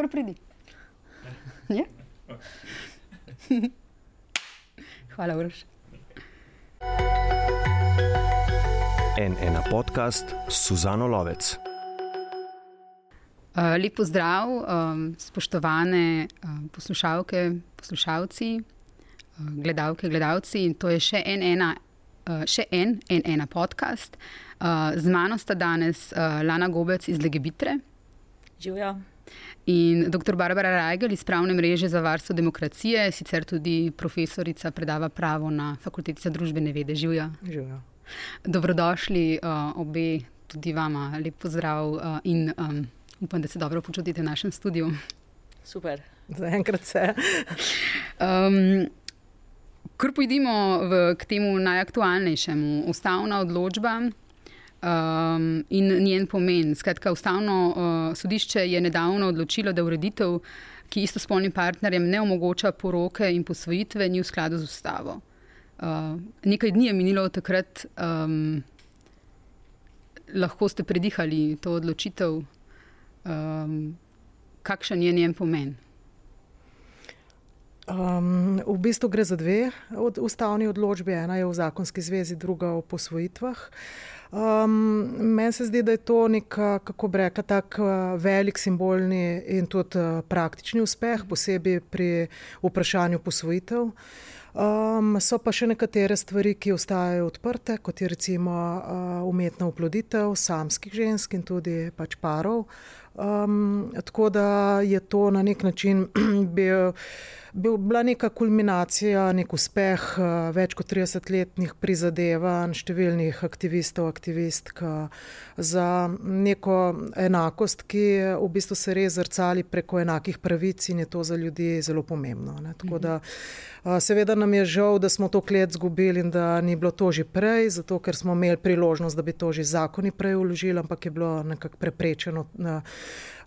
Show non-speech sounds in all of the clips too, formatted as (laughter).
kar pridi. (laughs) Hvala, Uroš. En ena podcast Suzano Lovec. Uh, lep pozdrav, um, spoštovane um, poslušalke, poslušalci, uh, gledalke, gledalci. To je še en, ena, uh, še en, en ena podcast. Uh, z mano sta danes uh, Lana Gobec iz Legebitre. Živijo. In dr. Barbara Rajgel iz Pravne mreže za varstvo demokracije, sicer tudi profesorica, predava pravo na Fakulteti za družbene vede. Živijo. Živijo. Dobrodošli uh, obe, tudi vama, lep pozdrav uh, in um, upam, da se dobro počutite v našem studiu. Super. Zaenkrat se. Um, Kar pojdimo v, k temu najaktualnejšemu, ustavna odločba um, in njen pomen. Skratka, ustavno uh, sodišče je nedavno odločilo, da ureditev, ki istospolnim partnerjem ne omogoča poroke in posvojitve, ni v skladu z ustavo. Uh, nekaj dni je minilo od takrat, um, lahko ste predihali to odločitev, um, kakšen je njen pomen. Um, v bistvu gre za dve od ustavni odločbi. Ena je v zakonski zvezi, druga o posvojitvah. Um, meni se zdi, da je to nek, kako bi rekla, tak velik simbolni in tudi praktični uspeh, posebej pri vprašanju posvojitev. Um, so pa še nekatere stvari, ki ostajajo odprte, kot je recimo uh, umetna oploditev samskih žensk in tudi pač parov. Um, tako da je to na nek način (clears throat) bil, bil, bila neka kulminacija, nek uspeh uh, več kot 30-letnih prizadevanj številnih aktivistov, aktivistk za neko enakost, ki v bistvu se res zrcali preko enakih pravic in je to za ljudi zelo pomembno. Ne. Tako da uh, seveda nam je žal, da smo to klet zgubili in da ni bilo to že prej, zato ker smo imeli priložnost, da bi to že zakoni prej uložili, ampak je bilo nekako preprečeno. Uh,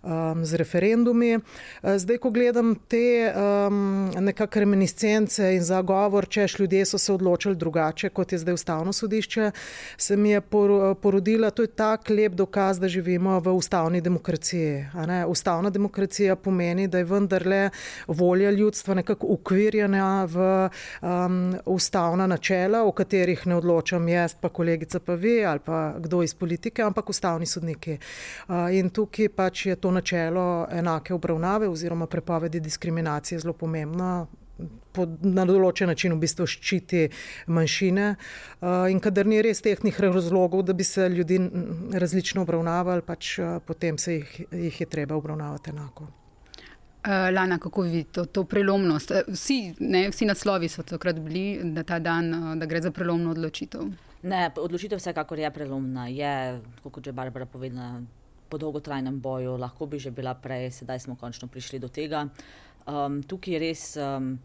um, z referendumi. Uh, zdaj, ko gledam te um, nekakšne reminiscence in zagovor, češ ljudje so se odločili drugače, kot je zdaj ustavno sodišče, se mi je por, porodila, to je tak lep dokaz, da živimo v ustavni demokraciji. Ustavna demokracija pomeni, da je vendarle volja ljudstva nekako ukvirjena v um, ustavna načela, o katerih ne odločam jaz, pa kolegica pa vi ali pa kdo iz politike, ampak ustavni sodniki. Uh, in tukaj pač je to načelo enake obravnave oziroma prepovedi diskriminacije zelo pomembno. Na določen način v bistvu ščiti manjšine, in kadar ni res tehnih razlogov, da bi se ljudi različno obravnavali, pač potem se jih, jih je treba obravnavati enako. Lana, kako vidite to, to prelomnost? Vsi, ne, vsi naslovi so takrat bili, da ta dan, da gre za prelomno odločitev. Ne, odločitev vsekakor je prelomna. Je, kot je Barbara povedala, po dolgotrajnem boju, lahko bi že bila prej, sedaj smo končno prišli do tega. Um, tukaj je res. Um,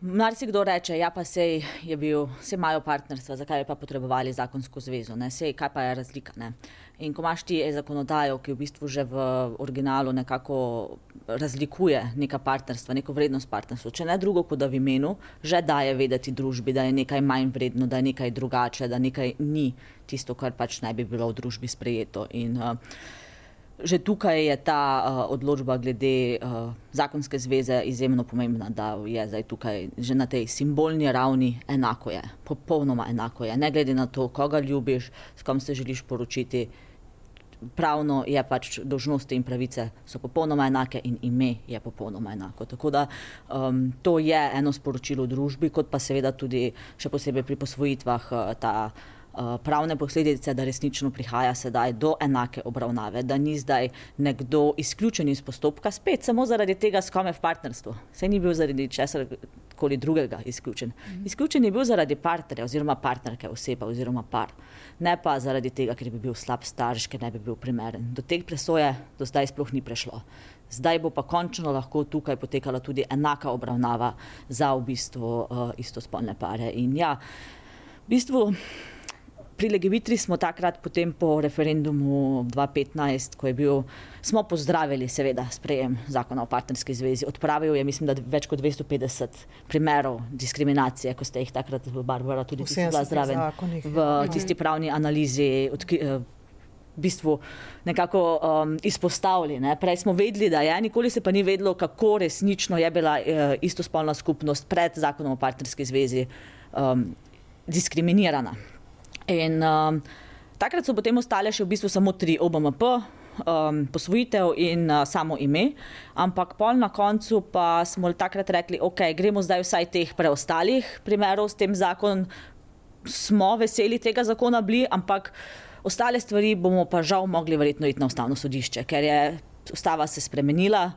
Marsikdo reče, ja, pa sej je bil, vse imajo partnerstva, zakaj bi pa potrebovali zakonsko zvezo, ne, sej, kaj pa je razlika, ne. In ko imaš ti zakonodajo, ki v bistvu že v originalu nekako razlikuje neka partnerstva, neko vrednost partnerstva, če ne drugo, kot da v imenu že daje vedeti družbi, da je nekaj manj vredno, da je nekaj drugače, da nekaj ni tisto, kar pač naj bi bilo v družbi sprejeto. In, uh, Že tukaj je ta uh, odločba glede uh, zakonske zveze izjemno pomembna, da je zdaj tukaj že na tej simbolni ravni enako je, popolnoma enako je. Ne glede na to, koga ljubiš, s kom se želiš poročiti, pravno je pač dožnosti in pravice so popolnoma enake in ime je popolnoma enako. Tako da um, to je eno sporočilo družbi, kot pa seveda tudi še posebej pri posvojitvah uh, ta. Eh, pravne posledice, da resnično prihaja sedaj do enake obravnave, da ni zdaj nekdo izključen iz postopka, spet samo zaradi tega, s kom je v partnerstvu. Se ni bil zaradi česar koli drugega izključen. Mhm. Izključen je bil zaradi partnerja oziroma partnerke oseba oziroma par. Ne pa zaradi tega, ker bi bil slab starš, ker ne bi bil primeren. Do teh presoje do zdaj sploh ni prišlo. Zdaj bo pa končno lahko tukaj potekala tudi enaka obravnava za v bistvu uh, istospolne pare. In ja, v bistvu pri Legevitri smo takrat, potem po referendumu 2015, ko je bil, smo pozdravili, seveda, sprejem zakona o partnerski zvezi. Odpravil je, mislim, da več kot 250 primerov diskriminacije, ko ste jih takrat, Barbara, tudi bila zraven v tisti pravni analizi. Odki, v bistvu nekako um, izpostavili. Ne. Prej smo vedeli, da je, nikoli se pa ni vedelo, kako resnično je bila uh, istospolna skupnost pred zakonom o partnerski zvezi um, diskriminirana. In um, takrat so potem ostale še v bistvu samo tri OBMP. Um, posvojitev in uh, samo ime, ampak pol na koncu pa smo takrat rekli, ok, gremo zdaj vsaj teh preostalih primerov s tem zakonom, smo veseli tega zakona bili, ampak ostale stvari bomo pa žal mogli verjetno iti na ustavno sodišče, ker je ustava se spremenila.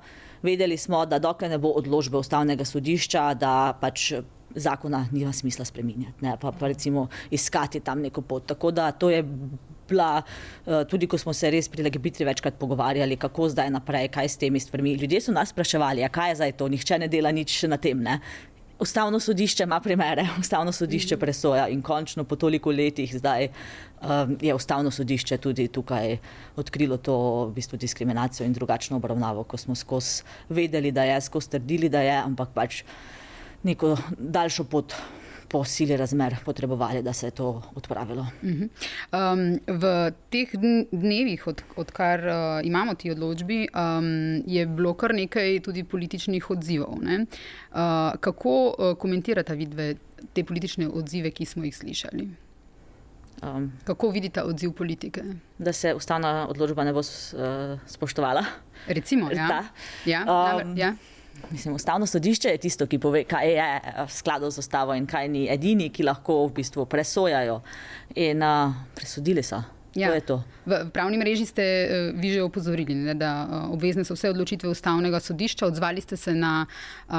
Vedeli smo, da dokler ne bo odločbe ustavnega sodišča, da pač zakona nima smisla spremenjati, ne pa, pa recimo iskati tam neko pot. Tako da to je bila, eh, tudi ko smo se res pri LGBT večkrat pogovarjali, kako zdaj naprej, kaj s temi stvarmi. Ljudje so nas spraševali, kaj je zdaj to, nihče ne dela nič na tem. Ne? Ustavno sodišče ima primere, (laughs) ustavno sodišče presoja in končno po toliko letih zdaj um, je ustavno sodišče tudi tukaj odkrilo to v bistvu diskriminacijo in drugačno obravnavo, ko smo skozi vedeli, da je, skozi trdili, da je, ampak pač neko daljšo pot. Po sili razmer potrebovali, da se je to odpravilo. Um, v teh dnevih, od, odkar uh, imamo ti odločbi, um, je bilo kar nekaj tudi političnih odzivov. Uh, kako uh, komentirate vidve te politične odzive, ki smo jih slišali? Um, kako vidite odziv politike? Da se ustavna odločba ne bo uh, spoštovala. Recimo, ja. Ja, um, ja. Mislim, ustavno sodišče je tisto, ki pove, kaj je v skladu z ustavo in kaj ni edini, ki lahko v bistvu presojajo. In uh, presodili so. Ja. To to. V pravni mreži ste uh, vi že opozorili, ne, da uh, obvezne so vse odločitve ustavnega sodišča. Odzvali ste se na uh,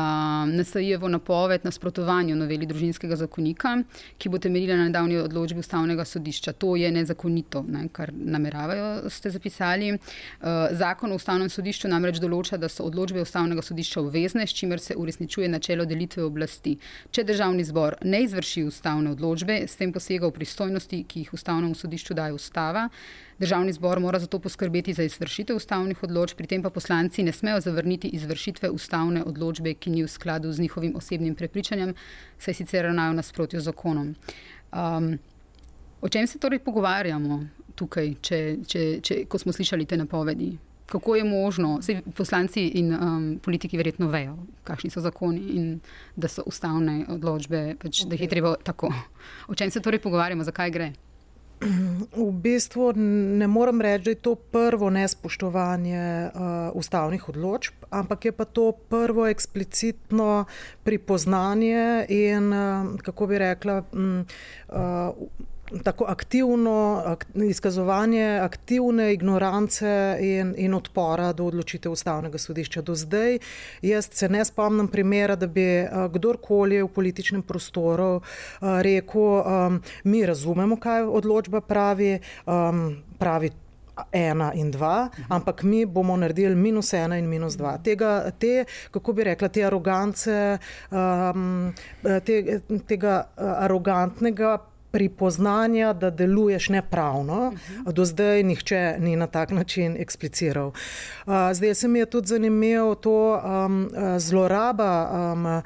NSA-jevo napoved nasprotovanju noveli družinskega zakonika, ki bo temeljila na nedavni odločbi ustavnega sodišča. To je nezakonito, ne, kar nameravajo, ste zapisali. Uh, zakon o ustavnem sodišču namreč določa, da so odločbe ustavnega sodišča obvezne, s čimer se uresničuje načelo delitve oblasti. Če državni zbor ne izvrši ustavne odločbe, s tem posega v pristojnosti, ki jih ustavnemu sodišču daje ustava. Državni zbor mora zato poskrbeti za izvršitev ustavnih odločb, pri tem pa poslanci ne smejo zavrniti izvršitve ustavne odločbe, ki ni v skladu z njihovim osebnim prepričanjem, saj sicer ravnajo nasprotjo z zakonom. Um, o čem se torej pogovarjamo tukaj, če, če, če, ko smo slišali te napovedi? Kako je možno, da poslanci in um, politiki verjetno vejo, kakšni so zakoni in da so ustavne odločbe, pač, okay. da jih je treba tako. O čem se torej pogovarjamo, zakaj gre? V bistvu ne morem reči, da je to prvo nespoštovanje uh, ustavnih odločb, ampak je pa to prvo eksplicitno pripoznanje in, uh, kako bi rekla, um, uh, tako aktivno ak, izkazovanje aktivne ignorance in, in odpora do odločitev ustavnega sodišča. Do zdaj jaz se ne spomnim primera, da bi a, kdorkoli v političnem prostoru a, rekel, a, mi razumemo, kaj odločba pravi, a, pravi ena in dva, ampak mi bomo naredili minus ena in minus dva. Tega, te, kako bi rekla, te arogance, um, te, tega arogantnega pripoznanja, da deluješ nepravno. Uh -huh. Do zdaj nihče ni na tak način ekspliciral. Zdaj se mi je tudi zanimivo to um, zloraba um,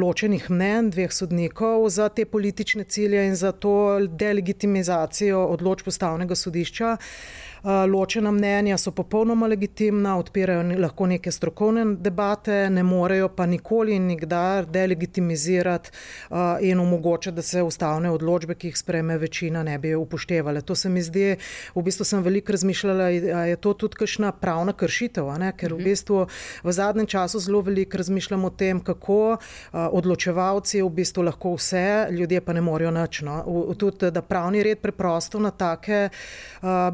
ločenih mnen dveh sodnikov za te politične cilje in za to delegitimizacijo odločb ustavnega sodišča. Eh, ločena mnenja so popolnoma legitimna, odpirajo lahko neke strokovne debate, ne morejo pa nikoli in nikdar delegitimizirati eh, in omogočati, da se ustavne odločbe, ki jih spreme večina, ne bi upoštevale. To se mi zdi, v bistvu sem veliko razmišljala, da je to tudi kakšna pravna kršitev, ker v mhm. bistvu v zadnjem času zelo veliko razmišljamo o tem, kako eh, odločevalci v bistvu lahko vse, ljudje pa ne morejo nič. No. Tudi, da pravni red preprosto na take,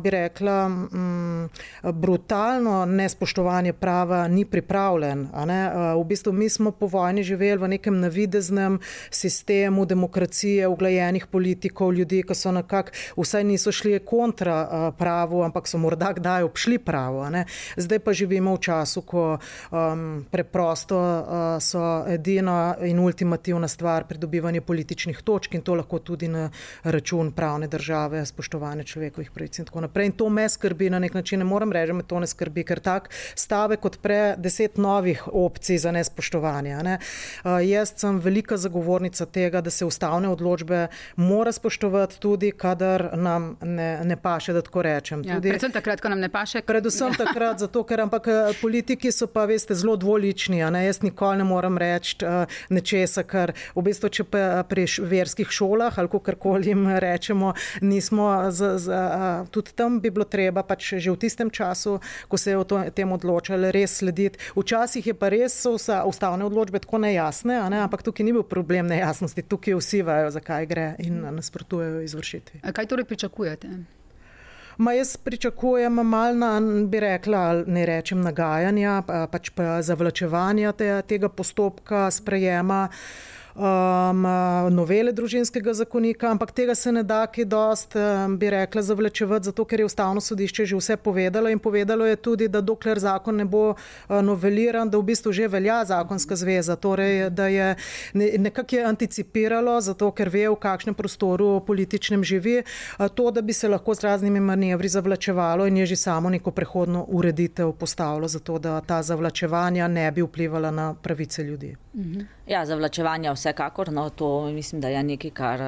bi rekla, um, brutalno nespoštovanje prava ni pripravljen. V bistvu mi smo po vojni živeli v nekem navideznem sistemu demokracije, uglajenih politikov, ljudi, ki so nekako vsaj niso šli kontra uh, pravu, ampak so morda kdaj obšli pravo. Zdaj pa živimo v času, ko um, preprosto uh, so edina in ultimativna stvar pridobivanje političnih točk in to lahko tudi na račun pravne države, spoštovanje človekovih pravic in tako naprej. In to me skrbi na nek način, ne morem reči, da me to ne skrbi, ker tak stavek odpre deset novih opcij za nespoštovanje. Ne. Uh, jaz sem velika zagovornica tega, da se ustavne odločbe mora spoštovati tudi, kadar nam ne, ne paše, da tako rečem. Ja, predvsem takrat, ko nam ne paše. Predvsem takrat, (laughs) zato ker ampak politiki so pa, veste, zelo dvolični. Jaz nikoli ne morem reči uh, nečesa, kar v bistvu, če pa pri verskih šolah ali kakorkoli jim rečemo, nismo, z, z, uh, tudi tam bi bilo treba pač že v tistem času, ko se je o tem odločali, res slediti. Včasih je pa res so vsa ustavne odločbe tako nejasne, ne? ampak tukaj ni bil problem nejasnosti, tukaj vsi vejo, zakaj gre in nasprotujejo izvršitvi. Kaj torej pričakujete? Ma jaz pričakujem malo, na, bi rekla, ne rečem nagajanja, pač pa zavlačevanja te, tega postopka sprejema um, novele družinskega zakonika, ampak tega se ne da, ki dost, um, bi rekla, zavlečevati, zato ker je ustavno sodišče že vse povedalo in povedalo je tudi, da dokler zakon ne bo uh, noveliran, da v bistvu že velja zakonska zveza, torej da je ne, nekako je anticipiralo, zato ker ve, v kakšnem prostoru političnem živi, uh, to, da bi se lahko z raznimi manevri zavlačevalo in je že samo neko prehodno ureditev postavilo, zato da ta zavlačevanja ne bi vplivala na pravice ljudi. Mhm. Ja, zavlačevanja vsekakor. No, to mislim, da je nekaj, kar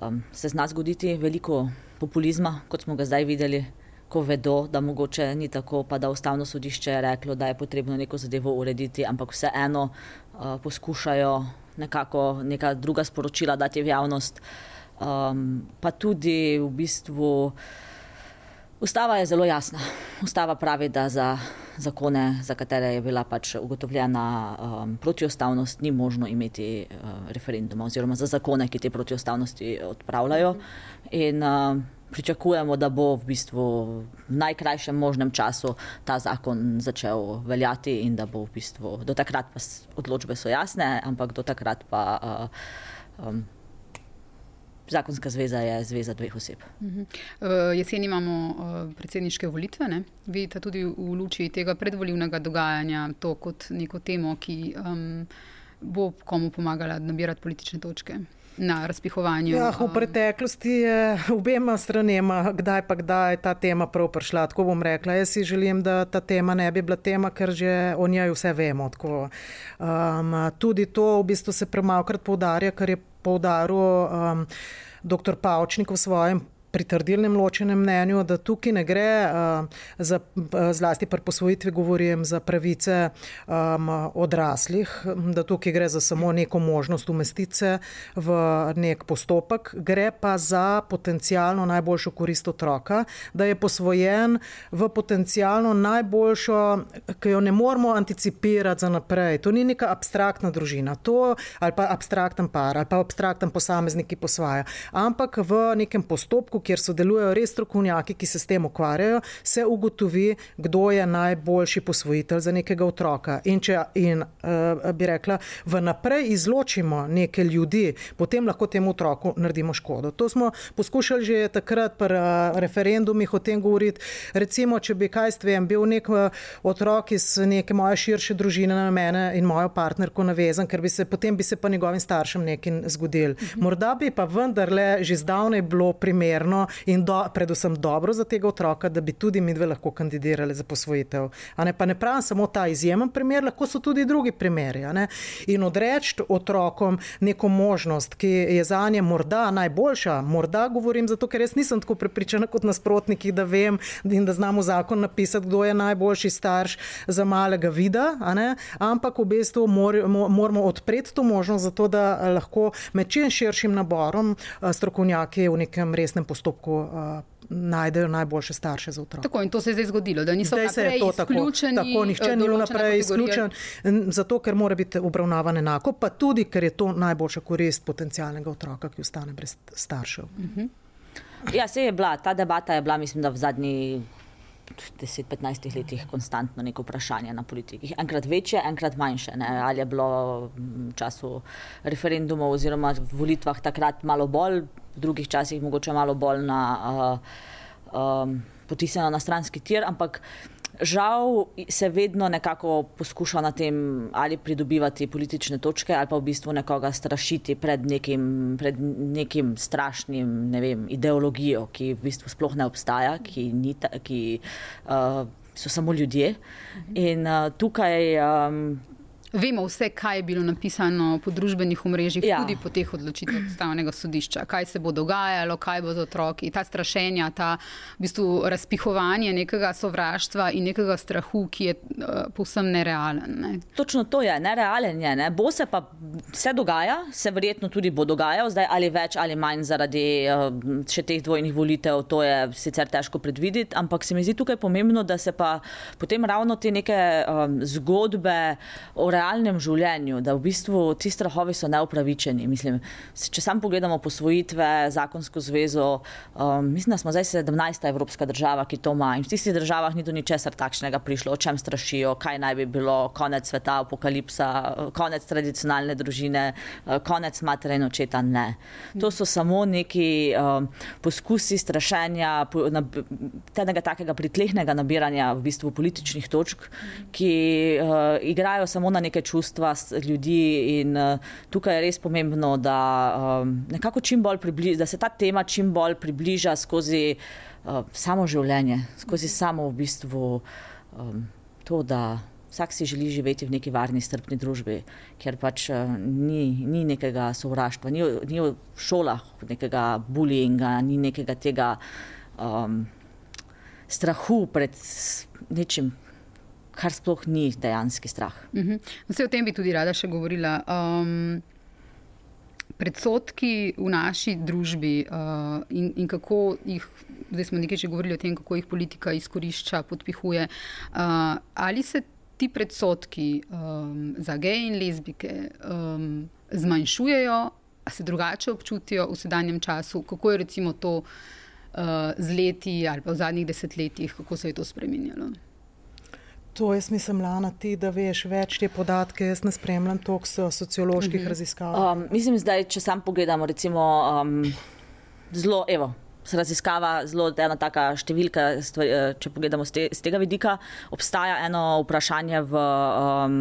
um, se zna zgoditi. Veliko populizma, kot smo ga zdaj videli, ko vedo, da mogoče ni tako, pa da ustavno sodišče je reklo, da je potrebno neko zadevo urediti, ampak vseeno uh, poskušajo nekako neka druga sporočila dati v javnost. Um, pa tudi v bistvu. Ustava je zelo jasna. Ustava pravi, da za zakone, za katere je bila pač ugotovljena um, protiustavnost, ni možno imeti uh, referenduma, oziroma za zakone, ki te protiustavnosti odpravljajo. In uh, pričakujemo, da bo v bistvu v najkrajšem možnem času ta zakon začel veljati in da bo v bistvu do takrat pa odločbe so jasne, ampak do takrat pa. Uh, um, zakonska zveza je zveza dveh oseb. Uh -huh. uh, jeseni imamo uh, predsedniške volitve. Ne? Vidite tudi v luči tega predvoljivnega dogajanja to kot neko temo, ki um, bo komu pomagala nabirati politične točke. Na razpihovanju. Ja, v preteklosti je obema stranema, kdaj pa kdaj ta tema prav prišla. Tako bom rekla. Jaz si želim, da ta tema ne bi bila tema, ker že o njej vse vemo. Um, tudi to v bistvu se premalkrat poudarja, ker je poudaril um, dr. Pavčnik v svojem pritrdilnem ločenem mnenju, da tukaj ne gre uh, za, zlasti pri posvojitvi, govorim za pravice um, odraslih, da tukaj gre za samo neko možnost umestitve v nek postopek, gre pa za potencijalno najboljšo korist otroka, da je posvojen v potencijalno najboljšo, ki jo ne moramo anticipirati za naprej. To ni neka abstraktna družina, to ali pa abstrakten par ali pa abstrakten posameznik, ki posvaja, ampak v nekem postopku, kjer sodelujejo res strokovnjaki, ki se s tem ukvarjajo, se ugotovi, kdo je najboljši posvojitelj za nekega otroka. In če in, uh, bi rekla, vnaprej izločimo neke ljudi, potem lahko temu otroku naredimo škodo. To smo poskušali že takrat pri uh, referendumih o tem govoriti. Recimo, če bi kaj stvem, bil nek uh, otrok iz neke moje širše družine na mene in mojo partnerko navezan, ker bi se potem bi se pa njegovim staršem nekaj zgodil. Morda bi pa vendarle že zdavnaj bilo primerno, primerno in do, predvsem dobro za tega otroka, da bi tudi mi dve lahko kandidirali za posvojitev. Ne, pa ne pravim samo ta izjemen primer, lahko so tudi drugi primeri. In odreči otrokom neko možnost, ki je za nje morda najboljša, morda govorim zato, ker jaz nisem tako prepričana kot nasprotniki, da vem in da znamo zakon napisati, kdo je najboljši starš za malega vida, ampak v bistvu mor, moramo odpreti to možnost, zato da lahko med čim širšim naborom strokovnjaki v nekem resnem postopku postopku uh, najdejo najboljše starše za otroka. Tako in to se je zdaj zgodilo, da niso bili izključeni. Tako, tako nišče ni bil naprej izključen, zato ker mora biti obravnavan enako, pa tudi, ker je to najboljša korist potencijalnega otroka, ki ostane brez staršev. Uh mhm. -huh. Ja, se je bila, ta debata je bila, mislim, da v zadnji 10-15 letih konstantno neko vprašanje na politikih. Enkrat večje, enkrat manjše. Ne? Ali je bilo v času referendumov oziroma v volitvah takrat malo bolj, v drugih časih mogoče malo bolj na, uh, um, potisnjeno na stranski tir, ampak žal se vedno nekako poskuša na tem ali pridobivati politične točke ali pa v bistvu nekoga strašiti pred nekim, pred nekim strašnim ne vem, ideologijo, ki v bistvu sploh ne obstaja, ki, ni, ki uh, so samo ljudje. In uh, tukaj. Um, Vemo vse, kaj je bilo napisano po družbenih omrežjih, ja. tudi po teh odločitvah ustavnega sodišča, kaj se bo dogajalo, kaj bo z otroki, ta strašenja, ta v bistvu razpihovanje nekega sovraštva in nekega strahu, ki je uh, povsem nerealen. Ne. Točno to je, nerealen je. Ne. Bo se pa vse dogaja, se verjetno tudi bo dogajal, zdaj ali več ali manj zaradi uh, še teh dvojnih volitev, to je sicer težko predvideti, ampak se mi zdi tukaj pomembno, da se pa potem ravno te neke um, zgodbe o realnem življenju, da v bistvu ti strahovi so neupravičeni. Mislim, če sam pogledamo posvojitve, zakonsko zvezo, um, mislim, da smo zdaj 17. evropska država, ki to ima in v tistih državah ni do ničesar takšnega prišlo, o čem strašijo, kaj naj bi bilo, konec sveta, apokalipsa, konec tradicionalne družine, uh, konec matere in očeta. Ne. To so samo neki um, poskusi strašenja, tega takega pritlehnega nabiranja v bistvu političnih točk, ki uh, igrajo samo na neke čustva ljudi. In uh, tukaj je res pomembno, da, um, približ, da se ta tema čim bolj približa skozi uh, samo življenje, skozi samo v bistvu um, to, da. Vsak si želi živeti v neki varni, strpni družbi, kjer pač ni, ni nekega sovraštva, ni, ni v šolah nekega bullyinga, ni nekega tega um, strahu pred nečim, kar sploh ni dejanski strah. Uh -huh. Vse o tem bi tudi rada še govorila. Um, predsotki v naši družbi uh, in, in kako jih, zdaj smo nekaj že govorili o tem, kako jih politika izkorišča, podpihuje. Uh, ali se ti predsotki um, za geje in lezbike um, zmanjšujejo, se drugače občutijo v sedanjem času, kako je recimo to uh, z leti ali pa v zadnjih desetletjih, kako se je to spremenilo? To jaz mislim, Lana, ti, da veš več te podatke. Jaz ne spremljam toliko socioloških -hmm. raziskav. Um, mislim, da če sam pogledamo, recimo, um, zelo, evo, raziskava, zelo ena taka številka, stvari, eh, če pogledamo z, te, z tega vidika. Obstaja eno vprašanje v um,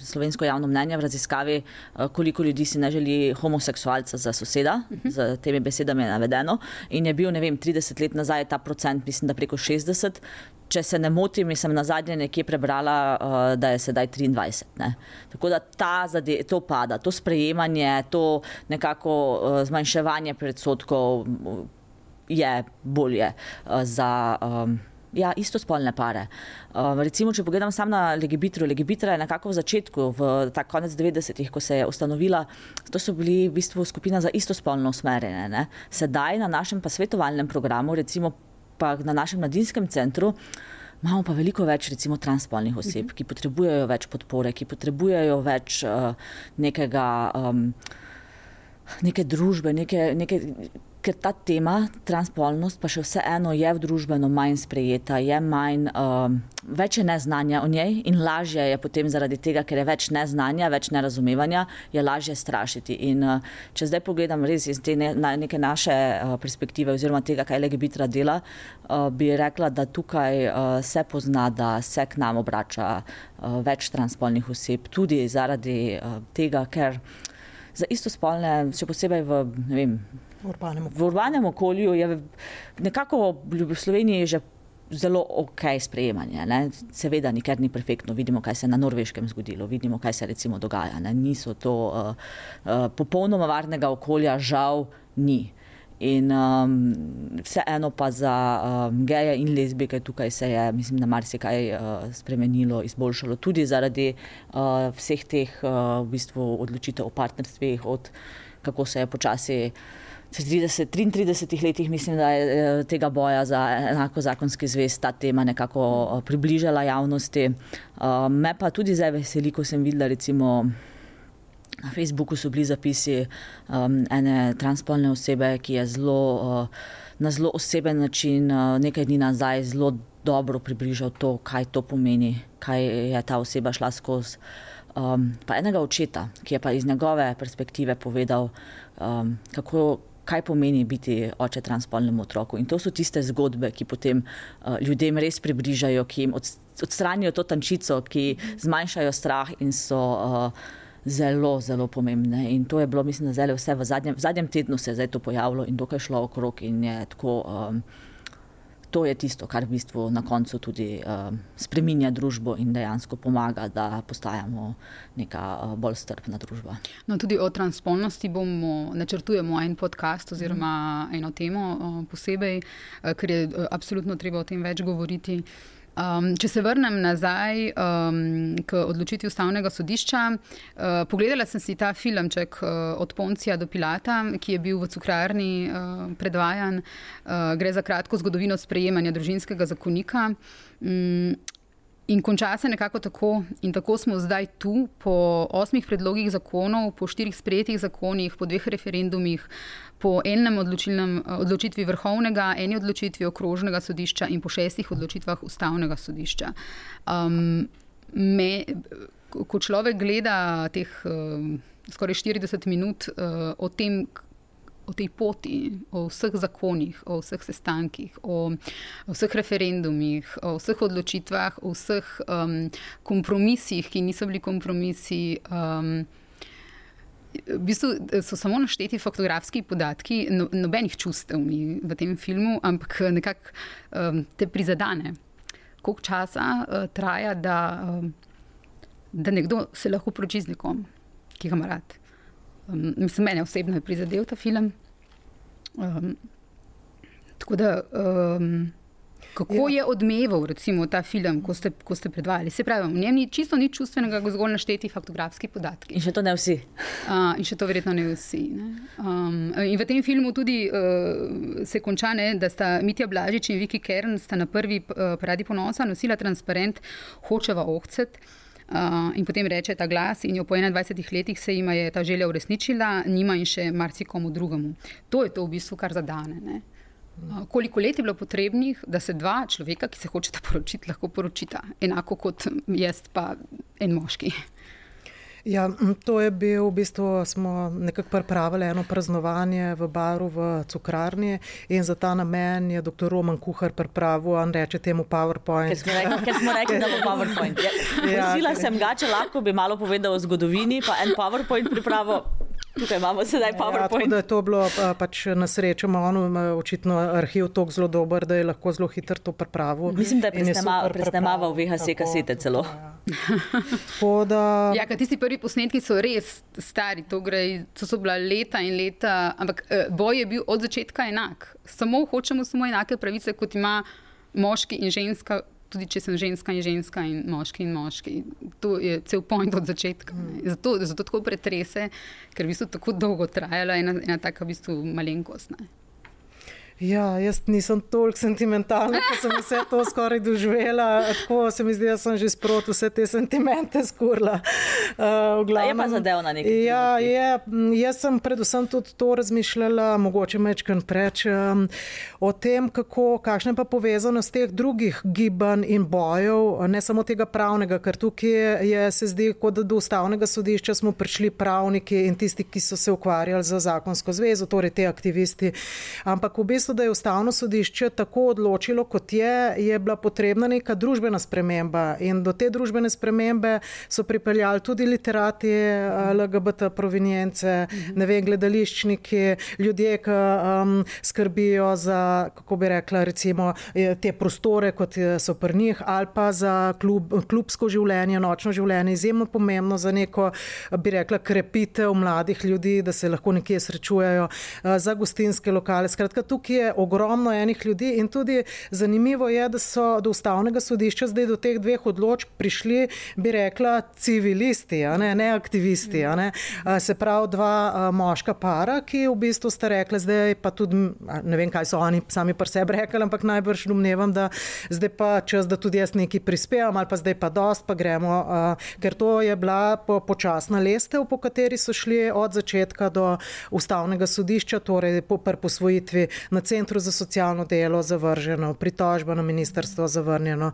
slovensko javno mnenje v raziskavi, uh, koliko ljudi si ne želi homoseksualca za soseda, uh -huh. z temi besedami je navedeno. In je bil, ne vem, 30 let nazaj ta procent, mislim, da preko 60. Če se ne motim, sem na zadnje nekje prebrala, uh, da je sedaj 23. Ne. Tako da ta zade, to pada, to sprejemanje, to nekako uh, zmanjševanje predsotkov je bolje uh, za. Um, Ja, istospolne pare. Uh, recimo, če pogledam samo na Legibitro, Legibitra je nekako v začetku, v ta konec 90-ih, ko se je ustanovila, to so bili v bistvu skupina za istospolno usmerjene. Ne? Sedaj na našem pa svetovalnem programu, recimo pa na našem mladinskem centru, imamo pa veliko več recimo transspolnih oseb, uh -huh. ki potrebujejo več podpore, ki potrebujejo več uh, nekega, um, neke družbe, neke. neke ker ta tema, transpolnost, pa še vseeno je v družbeno manj sprejeta, je manj, um, več je neznanja o njej in lažje je potem zaradi tega, ker je več neznanja, več nerazumevanja, je lažje strašiti. In uh, če zdaj pogledam res iz te ne, na, neke naše uh, perspektive oziroma tega, kaj Legibitra dela, uh, bi rekla, da tukaj uh, se pozna, da se k nam obrača uh, več transpolnih oseb, tudi zaradi uh, tega, ker za istospolne, še posebej v, ne vem, v urbanem okolju. V urbanem okolju je nekako v Sloveniji že zelo ok sprejemanje. Ne? Seveda, nikjer ni perfektno. Vidimo, kaj se je na norveškem zgodilo, vidimo, kaj se recimo dogaja. Ne? Niso to uh, uh, popolnoma varnega okolja, žal ni. In um, vseeno pa za um, geje in lezbike tukaj se je, mislim, da marsikaj uh, spremenilo, izboljšalo, tudi zaradi uh, vseh teh uh, v bistvu odločitev o partnerstvih, od kako se je počasi uh, 30, 33 letih, mislim, da je eh, tega boja za enako zakonski zvez ta tema nekako eh, približala javnosti. Eh, me pa tudi zdaj veseli, ko sem videla, recimo. Na Facebooku so bili zapisi um, ene transpolne osebe, ki je zelo, uh, na zelo oseben način uh, nekaj dni nazaj zelo dobro približal to, kaj to pomeni, kaj je ta oseba šla skozi. Um, pa enega očeta, ki je pa iz njegove perspektive povedal, um, kako kaj pomeni biti oče transpolnemu otroku. In to so tiste zgodbe, ki potem uh, ljudem res približajo, ki jim odstranijo to tančico, ki zmanjšajo strah in so. Uh, Zelo, zelo pomembne. In to je bilo, mislim, da vse v zadnjem, v zadnjem tednu se je zdaj to pojavilo in dokaj šlo okrog. In je tako, um, to je tisto, kar v bistvu na koncu tudi uh, spreminja družbo in dejansko pomaga, da postajamo neka uh, bolj strpna družba. No, tudi o transpolnosti bomo načrtujemo en podcast oziroma mm. eno temo uh, posebej, uh, ker je uh, absolutno treba o tem več govoriti. Um, če se vrnem nazaj um, k odločitvi ustavnega sodišča, uh, pogledala sem si ta filmček uh, od Poncija do Pilata, ki je bil v cukrarni uh, predvajan. Uh, gre za kratko zgodovino sprejemanja družinskega zakonika. Um, In konča se nekako tako, in tako smo zdaj tu, po osmih predlogih zakonov, po štirih sprejetih zakonih, po dveh referendumih, po enem odločitvi vrhovnega, eni odločitvi okrožnega sodišča in po šestih odločitvah ustavnega sodišča. Um, me, ko človek gleda teh uh, skoraj 40 minut uh, o tem, o tej poti, o vseh zakonih, o vseh sestankih, o, o vseh referendumih, o vseh odločitvah, o vseh um, kompromisih, ki niso bili kompromisi. Um, V bistvu so samo našteti fotografski podatki, no, nobenih čustev ni v tem filmu, ampak nekako um, te prizadene. Koliko časa uh, traja, da, um, da nekdo se lahko poroči z nekom, ki ga ima rad. Um, mislim, mene osebno je prizadel ta film. Um, tako da, um, kako ja. je odmeval recimo, ta film, ko ste, ko ste predvajali? Se pravi, v njem ni čisto nič čustvenega, zgolj našteti fotografski podatki. In še to ne vsi. Uh, in še to verjetno ne vsi. Ne? Um, in v tem filmu tudi uh, se konča, ne, da sta Mitja Blažič in Viki Kern na prvi uh, paradi ponosa nosila transparent Hočeva ohcet. Uh, in potem reče ta glas, in jo po 21 letih se jim je ta želja uresničila, njima in še marsikomu drugemu. To je to v bistvu, kar zadane. Uh, koliko let je bilo potrebnih, da se dva človeka, ki se hočeta poročiti, lahko poročita, enako kot jaz, pa en moški. Ja, to je bil, v bistvu smo nekako pripravili eno praznovanje v baru v Cukrarni in za ta namen je dr. Roman Kuhar pripravil, on reče temu PowerPoint. Ker smo rekli, ker smo rekli da bo (laughs) PowerPoint. Ja. Ja, Prosila sem ga, če lahko bi malo povedal o zgodovini, pa en PowerPoint pripravil. Tukaj imamo sedaj ja, PowerPoint. Ja, je to bilo pač na srečo, ono očitno arhiv tako zelo dober, da je lahko zelo hitro to pripravil. Mislim, da je presnemaval VHC kasete celo. Ja, da... ja tisti prvi posnetki so res stari, to, gre, to so bila leta in leta, ampak eh, boj je bil od začetka enak. Samo hočemo samo enake pravice, kot ima moški in ženska tudi če sem ženska in ženska in moški in moški. To je cel point od začetka. Zato, zato tako pretrese, ker v bistvu tako dolgo trajala ena, ena taka v bistvu malenkost. Ne. Ja, jaz nisem toliko sentimentalna, da sem vse to skoraj doživela. Tako se mi zdi, da sem že sproti vse te sentimente skurla. Uh, je pa zadevna nekaj. Ja, je, jaz sem predvsem tudi to razmišljala, mogoče mečkan preč, um, o tem, kako, kakšna je pa povezanost teh drugih gibanj in bojev, ne samo tega pravnega, ker tukaj je, se zdi, kot da do ustavnega sodišča smo prišli pravniki in tisti, ki so se ukvarjali z zakonsko zvezo, torej te aktivisti. Ampak v bistvu da je ustavno sodišče tako odločilo, kot je, je bila potrebna neka družbena sprememba. In do te družbene spremembe so pripeljali tudi literati, eh, LGBT provenience, ne vem, gledališčniki, ljudje, ki um, skrbijo za, kako bi rekla, recimo te prostore, kot so pri njih, ali pa za klub, klubsko življenje, nočno življenje, izjemno pomembno za neko, bi rekla, krepitev mladih ljudi, da se lahko nekje srečujejo, za gostinske lokale. Skratka, tukaj je ogromno enih ljudi in tudi zanimivo je, da so do ustavnega sodišča zdaj do teh dveh odločb prišli, bi rekla, civilisti, ne, ne aktivisti. Ne. Se pravi, dva moška para, ki v bistvu sta rekli, zdaj pa tudi, ne vem, kaj so oni sami pri sebi rekli, ampak najbrž domnevam, da zdaj pa čas, da tudi jaz nekaj prispevam ali pa zdaj pa dost, pa gremo, ker to je bila po, počasna lestev, po kateri so šli od začetka do ustavnega sodišča, torej po posvojitvi na centru za socialno delo zavrženo, pritožba na ministrstvo zavrnjeno,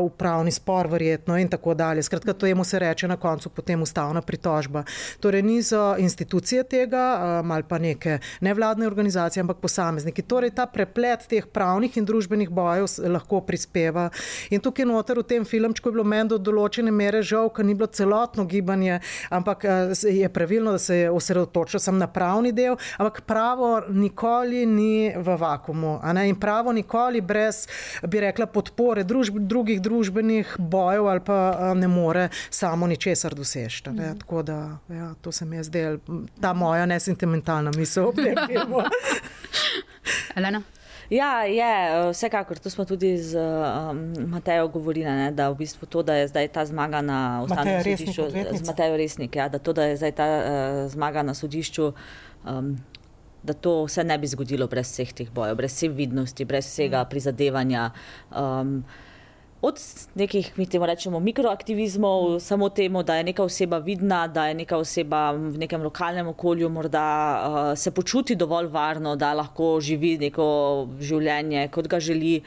upravni spor verjetno in tako dalje. Skratka, to jemu se reče na koncu potem ustavna pritožba. Torej niso institucije tega, ali pa neke nevladne organizacije, ampak posamezniki. Torej ta preplet teh pravnih in družbenih bojev lahko prispeva. In tukaj noter v tem filmčku je bilo meni do določene mere žal, ker ni bilo celotno gibanje, ampak je pravilno, da se je osredotočil sem na pravni del, ampak pravo nikoli ni v vakumu. In pravo nikoli brez, bi rekla, podpore družb, drugih družbenih bojev ali pa ne more samo ničesar doseči. Mm. Tako da ja, to se mi je zdelo, ta moja nesentimentalna misel. (laughs) Elena. Ja, je, vsekakor, to smo tudi z um, Matejo govorili, ne, da, v bistvu to, da je zdaj ta zmaga na ustavnem sodišču, z Matejo Resnik, ja, da to, da je zdaj ta uh, zmaga na sodišču, um, da to se ne bi zgodilo brez vseh teh bojev, brez vse vidnosti, brez vsega prizadevanja. Um, od nekih, mi temu rečemo, mikroaktivizmov, samo temu, da je neka oseba vidna, da je neka oseba v nekem lokalnem okolju, morda uh, se počuti dovolj varno, da lahko živi neko življenje, kot ga želi.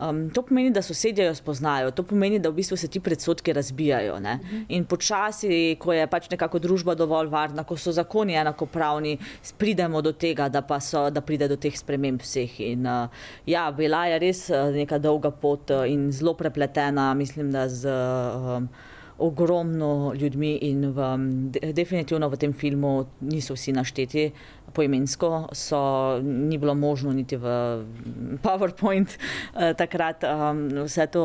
Um, to pomeni, da sosedje jo spoznajo, to pomeni, da v bistvu se ti predsotki razbijajo. Uh mhm. -huh. In počasi, ko je pač nekako družba dovolj varna, ko so zakoni enakopravni, pridemo do tega, da, so, da pride do teh sprememb vseh. In, uh, ja, bila je res uh, neka dolga pot uh, in zelo prepletena, mislim, da z. Uh, ogromno ljudmi in v, definitivno v tem filmu niso vsi našteti poimensko, so, ni bilo možno niti v PowerPoint eh, takrat um, vse to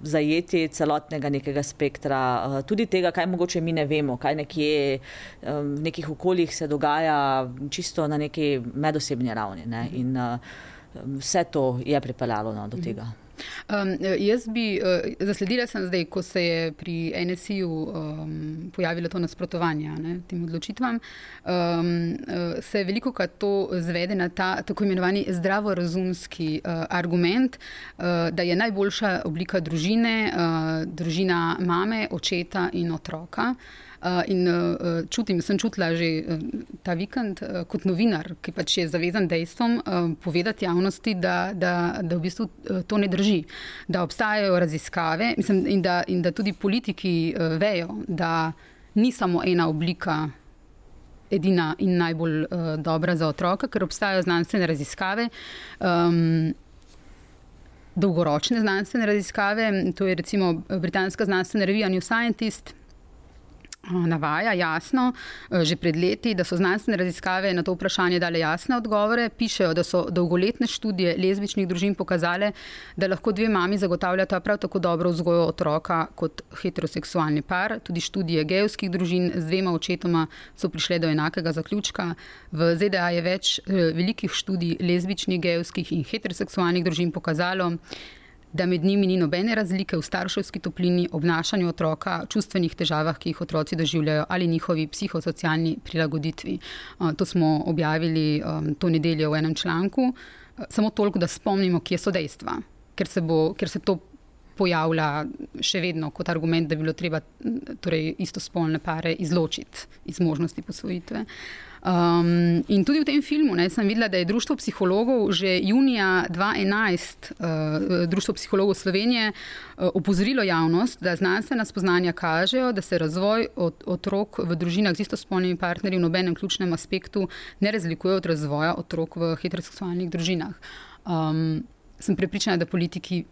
zajeti, celotnega nekega spektra, uh, tudi tega, kaj mogoče mi ne vemo, kaj nekje um, v nekih okoljih se dogaja čisto na neki medosebni ravni. Ne? In uh, vse to je pripeljalo no, do tega. Mhm. Um, jaz bi uh, zasledila, zdaj, ko se je pri NSI-ju um, pojavilo to nasprotovanje ne, tem odločitvam, um, uh, se veliko krat to zvede na ta tako imenovani zdravorazumski uh, argument, uh, da je najboljša oblika družine uh, družina mame, očeta in otroka. Uh, in uh, čutim, sem čutila že uh, ta vikend uh, kot novinar, ki pač je zavezan dejstvom, uh, povedati javnosti, da, da, da v bistvu uh, to ne drži. Da obstajajo raziskave mislim, in, da, in da tudi politiki uh, vejo, da ni samo ena oblika. Edina in najbolj uh, dobra za otroka, ker obstajajo znanstvene raziskave, um, dolgoročne znanstvene raziskave. To je recimo britanska znanstvena revija New Scientist, navaja jasno, eh, že pred leti, da so znanstvene raziskave na to vprašanje dale jasne odgovore. Pišejo, da so dolgoletne študije lezbičnih družin pokazale, da lahko dve mami zagotavljata prav tako dobro vzgojo otroka kot heteroseksualni par. Tudi študije gejovskih družin z dvema očetoma so prišle do enakega zaključka. V ZDA je več eh, velikih študij lezbičnih, gejovskih in heteroseksualnih družin pokazalo, da med njimi ni nobene razlike v starševski toplini, obnašanju otroka, čustvenih težavah, ki jih otroci doživljajo, ali njihovi psihosocialni prilagoditvi. To smo objavili to nedeljo v enem članku. Samo toliko, da spomnimo, kje so dejstva, ker se, bo, ker se to pojavlja še vedno kot argument, da bi bilo treba torej, istospolne pare izločiti iz možnosti posvojitve. Uh, Um, in tudi v tem filmu ne, sem videla, da je Društvo psihologov že junija 2011, uh, Društvo psihologov Slovenije, uh, opozorilo javnost, da znanstvena spoznanja kažejo, da se razvoj od, otrok v družinah z istospolnimi partnerji v nobenem ključnem aspektu ne razlikuje od razvoja otrok v heteroseksualnih družinah. Um, sem prepričana, da politiki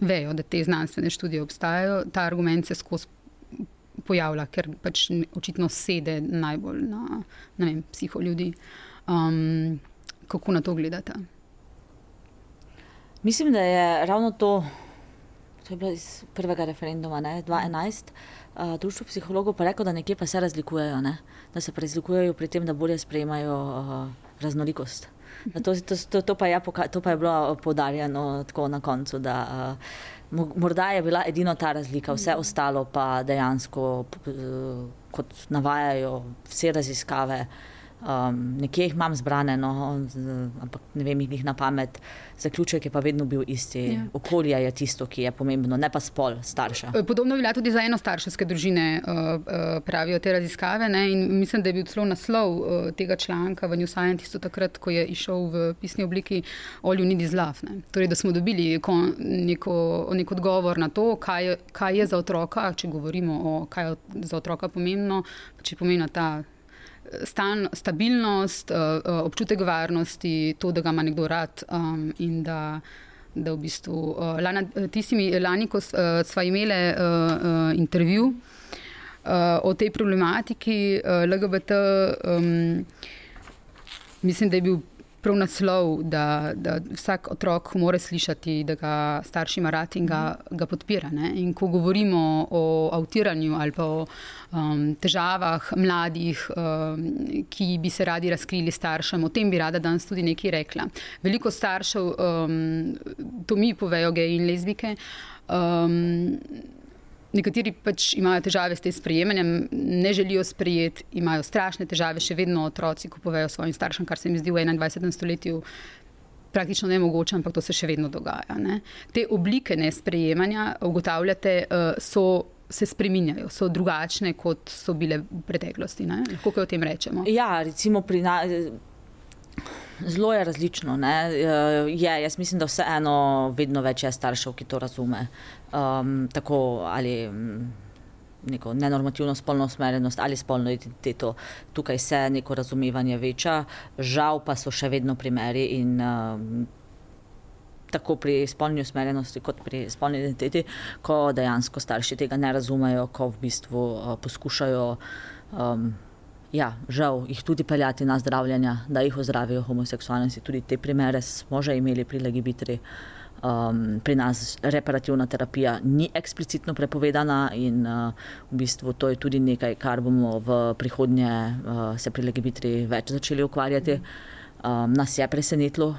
vejo, da te znanstvene študije obstajajo, ta argument se skozi pojavlja, ker pač očitno sede najbolj na vem, psiho ljudi. Um, kako na to gledate? Mislim, da je ravno to, to je bilo iz prvega referenduma, ne, 2011. Uh, društvo psihologov pa je rekel, da nekje pa se razlikujejo, ne? da se razlikujejo pri tem, da bolje sprejemajo uh, raznolikost. To, to, to, to, pa je, to pa je bilo podarjeno tako na koncu. Da, uh, Morda je bila edina ta razlika, vse ostalo pa dejansko, kot navajajo vse raziskave, Um, nekje jih imam zbrane, no, ampak ne vem jih na pamet. Zaključek je pa vedno bil isti. Ja. Okolje je tisto, ki je pomembno, ne pa spol starša. E, podobno velja tudi za enostarševske družine, uh, uh, pravijo te raziskave. Ne? In mislim, da je bil celo naslov tega članka v New Scientistu takrat, ko je išel v pisni obliki All You Need Is Love. Torej, da smo dobili neko, neko odgovor na to, kaj, kaj je za otroka, če govorimo o kaj je za otroka pomembno, če pomeni ta stan, stabilnost, uh, občutek varnosti, to, da ga ima nekdo rad um, in da. Da v bistvu, uh, lana, tistimi, lani, ko uh, smo imeli uh, uh, intervju uh, o tej problematiki uh, LGBT, um, mislim, da je bil prav naslov, da, da vsak otrok mora slišati, da ga starši ima rad in ga, ga podpira. Ne? In ko govorimo o avtiranju ali pa o um, težavah mladih, um, ki bi se radi razkrili staršem, o tem bi rada danes tudi nekaj rekla. Veliko staršev, um, to mi povejo, geji in lezbike. Um, Nekateri pač imajo težave s tem sprejemanjem, ne želijo sprejeti, imajo strašne težave, še vedno otroci, ko povejo svojim staršem, kar se mi zdi v 21. stoletju praktično nemogoče, ampak to se še vedno dogaja. Ne. Te oblike nesprejemanja, ugotavljate, eh, so, se spreminjajo, so drugačne, kot so bile v preteklosti. Ne. Lahko kaj o tem rečemo? Ja, recimo pri nas. Zelo je različno. Ne? Je, jaz mislim, da vseeno vedno več je staršev, ki to razume. Um, tako ali mm, neko nenormativno spolno usmerjenost ali spolno identiteto. Tukaj se neko razumevanje veča, žal pa so še vedno primeri in um, tako pri spolni usmerjenosti kot pri spolni identiteti, ko dejansko starši tega ne razumejo, ko v bistvu uh, poskušajo. Um, ja, žal jih tudi peljati na zdravljenje, da jih ozdravijo homoseksualnosti. Tudi te primere smo že imeli pri legibitri. Um, pri nas reparativna terapija ni eksplicitno prepovedana, in uh, v bistvu to je tudi nekaj, kar bomo v prihodnje uh, se pri legibitri več začeli ukvarjati. Um, nas je presenetilo,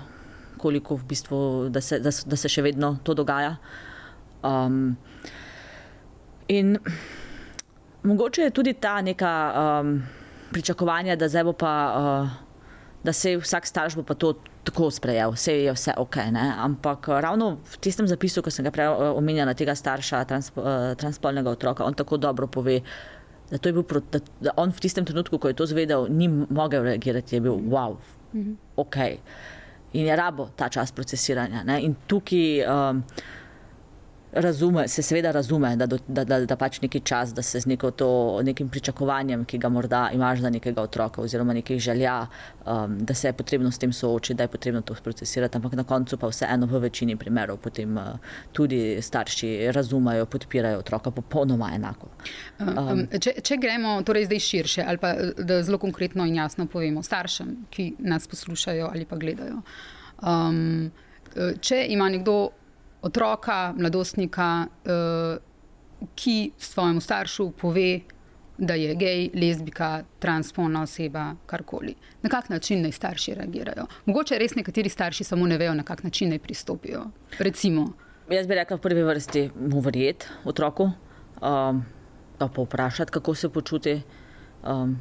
koliko v bistvu, da, se, da, da se še vedno to dogaja. Um, in mogoče je tudi ta neka. Um, pričakovanja, da zdaj bo pa, uh, da se vsak starš bo pa to tako sprejel, vse je vse ok. Ne? Ampak uh, ravno v tistem zapisu, ko sem ga prej uh, omenjala, tega starša, transpo, uh, transpolnega otroka, on tako dobro pove. Da, bil, da, da on v tistem trenutku, ko je to zvedel, ni mogel reagirati, je bil wow, mhm. ok. In je rabo ta čas procesiranja. Ne? In tukaj. Um, razume, se seveda razume, da, da, da, da pač neki čas, da se z neko to, nekim pričakovanjem, ki ga morda imaš za nekega otroka, oziroma nekih želja, um, da se je potrebno s tem soočiti, da je potrebno to procesirati. Ampak na koncu pa vseeno v večini primerov potem uh, tudi starši razumejo, podpirajo otroka popolnoma enako. Um, um, če, če gremo torej zdaj širše, ali pa da zelo konkretno in jasno povemo staršem, ki nas poslušajo ali pa gledajo. Um, če ima nekdo otroka, mladostnika, uh, ki svojemu staršu pove, da je gej, lezbika, transpolna oseba, karkoli. Na kak način naj starši reagirajo? Mogoče res nekateri starši samo ne vejo, na kak način naj pristopijo. Recimo. Jaz bi rekla v prvi vrsti mu verjeti otroku, um, pa vprašati, kako se počuti, um,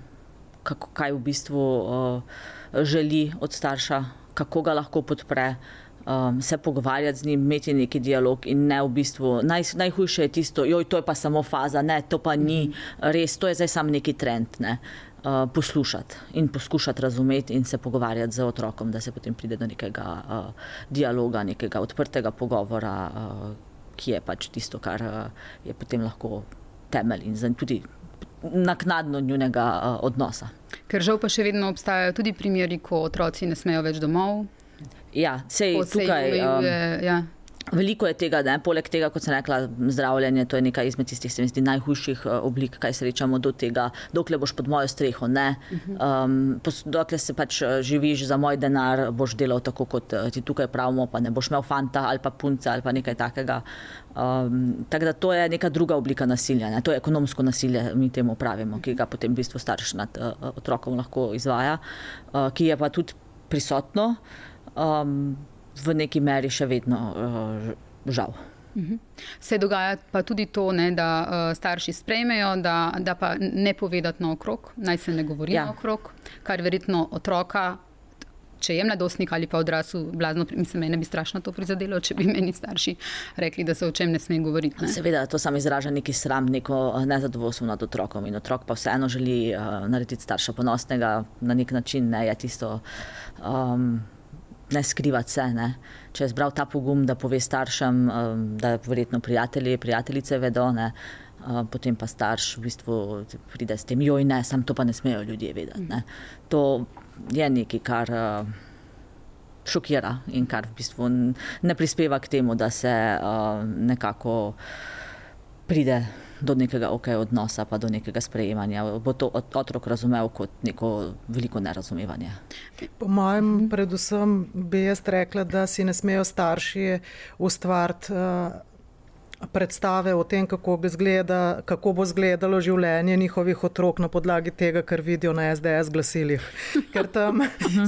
kako, kaj v bistvu uh, želi od starša, kako ga lahko podpre um, se pogovarjati z njim, imeti neki dialog in ne v bistvu. Naj, najhujše je tisto, joj, to je pa samo faza, ne, to pa ni res, to je zdaj samo neki trend. Ne. Uh, poslušati in poskušati razumeti, in se pogovarjati z otrokom, da se potem pride do nekega uh, dialoga, nekega odprtega pogovora, uh, ki je pač tisto, kar uh, je potem lahko temelj in tudi naknadno njunega uh, odnosa. Ker žal pa še vedno obstajajo tudi primeri, ko otroci ne smejo več domov, Ja, sej tukaj. Um, ja. Veliko je tega, ne? poleg tega, kot sem rekla, zdravljenje, to je nekaj izmed tistih, se zdi, najhujših uh, oblik, kaj srečamo do tega, dokler boš pod mojo streho. Um, dokler se pač uh, živiš za moj denar, boš delal tako, kot uh, ti tukaj pravimo, pa ne boš imel fanta ali pa punca ali pa nekaj takega. Um, tako da to je neka druga oblika nasilja, ne? to je ekonomsko nasilje, mi temu pravimo, ki ga potem v bistvu starš nad uh, otrokom lahko izvaja, uh, ki je pa tudi prisotno um, v neki meri še vedno uh, žal. Se dogaja pa tudi to, ne, da uh, starši sprejmejo, da, da pa ne povedati na okrog, naj se ne govori ja. na okrog, kar verjetno otroka če je mladostnik ali pa odrasel, blazno, mislim, mene bi strašno to prizadelo, če bi meni starši rekli, da se o čem ne sme govoriti. Ne? Seveda, to sam izraža neki sram, neko eh, nezadovoljstvo nad otrokom in otrok pa vseeno želi uh, narediti starša ponosnega na nek način, ne je tisto. Um, Ne skrivati se. Ne. Če je zbral ta pogum, da pove staršem, da verjetno prijatelji, prijateljice vedo, ne, potem pa starš v bistvu pride s tem, joj, ne, sam to pa ne smejo ljudje vedeti. Ne. To je nekaj, kar uh, šokira in kar v bistvu ne prispeva k temu, da se uh, nekako pride do nekega ok odnosa, pa do nekega sprejemanja. Bo to otrok razumel kot neko veliko nerazumevanje. Po mojem, predvsem bi jaz rekla, da si ne smejo starši ustvariti. Uh, predstave o tem, kako, zgleda, kako bo izgledalo življenje njihovih otrok na podlagi tega, kar vidijo na SDS glasilih. Ker tam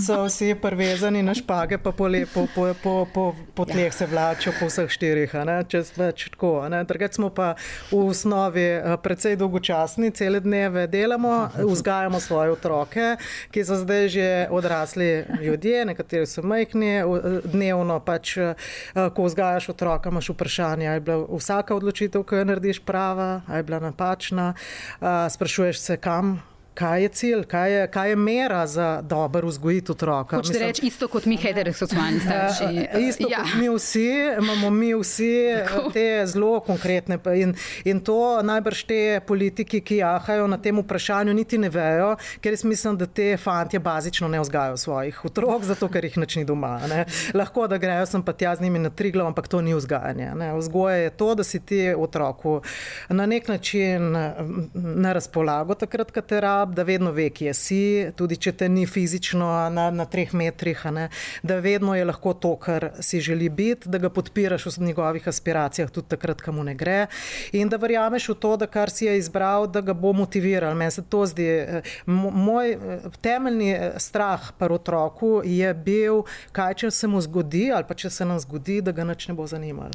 so vsi prvezani na špage, pa po, po, po, po, po, po tleh se vlačijo po vseh štirih, čez več tako. Drugač smo pa v osnovi eh, precej dolgočasni, cele dneve delamo, vzgajamo svoje otroke, ki so zdaj že odrasli ljudje, nekateri so majhni, dnevno pač, eh, ko vzgajaš otroka, imaš vprašanje, ali je bilo vsaka odločitev, ki jo narediš, prava, ali je bila napačna. Uh, sprašuješ se, kam kaj je cilj, kaj je, kaj je mera za dober vzgojiti otroka. Hočete reči isto kot mi, heteroseksualni starši? Uh, isto ja. kot mi vsi, imamo mi vsi Tako. te zelo konkretne in, in to najbrž te politiki, ki jahajo na tem vprašanju, niti ne vejo, ker jaz mislim, da te fantje bazično ne vzgajajo svojih otrok, zato ker jih načni doma. Ne. Lahko da grejo sem pa tja z njimi na tri glav, ampak to ni vzgajanje. Ne. Vzgoje je to, da si ti otroku na nek način na razpolago takrat, katera da vedno ve, kje si, tudi če te ni fizično na, na treh metrih, da vedno je lahko to, kar si želi biti, da ga podpiraš v njegovih aspiracijah, tudi takrat, kam ne gre. In da verjameš v to, da kar si je izbral, da ga bo motiviral. Meni se to zdi. Eh, moj eh, temeljni eh, strah pri otroku je bil, kaj če se mu zgodi, ali pa če se nam zgodi, da ga nič ne bo zanimalo.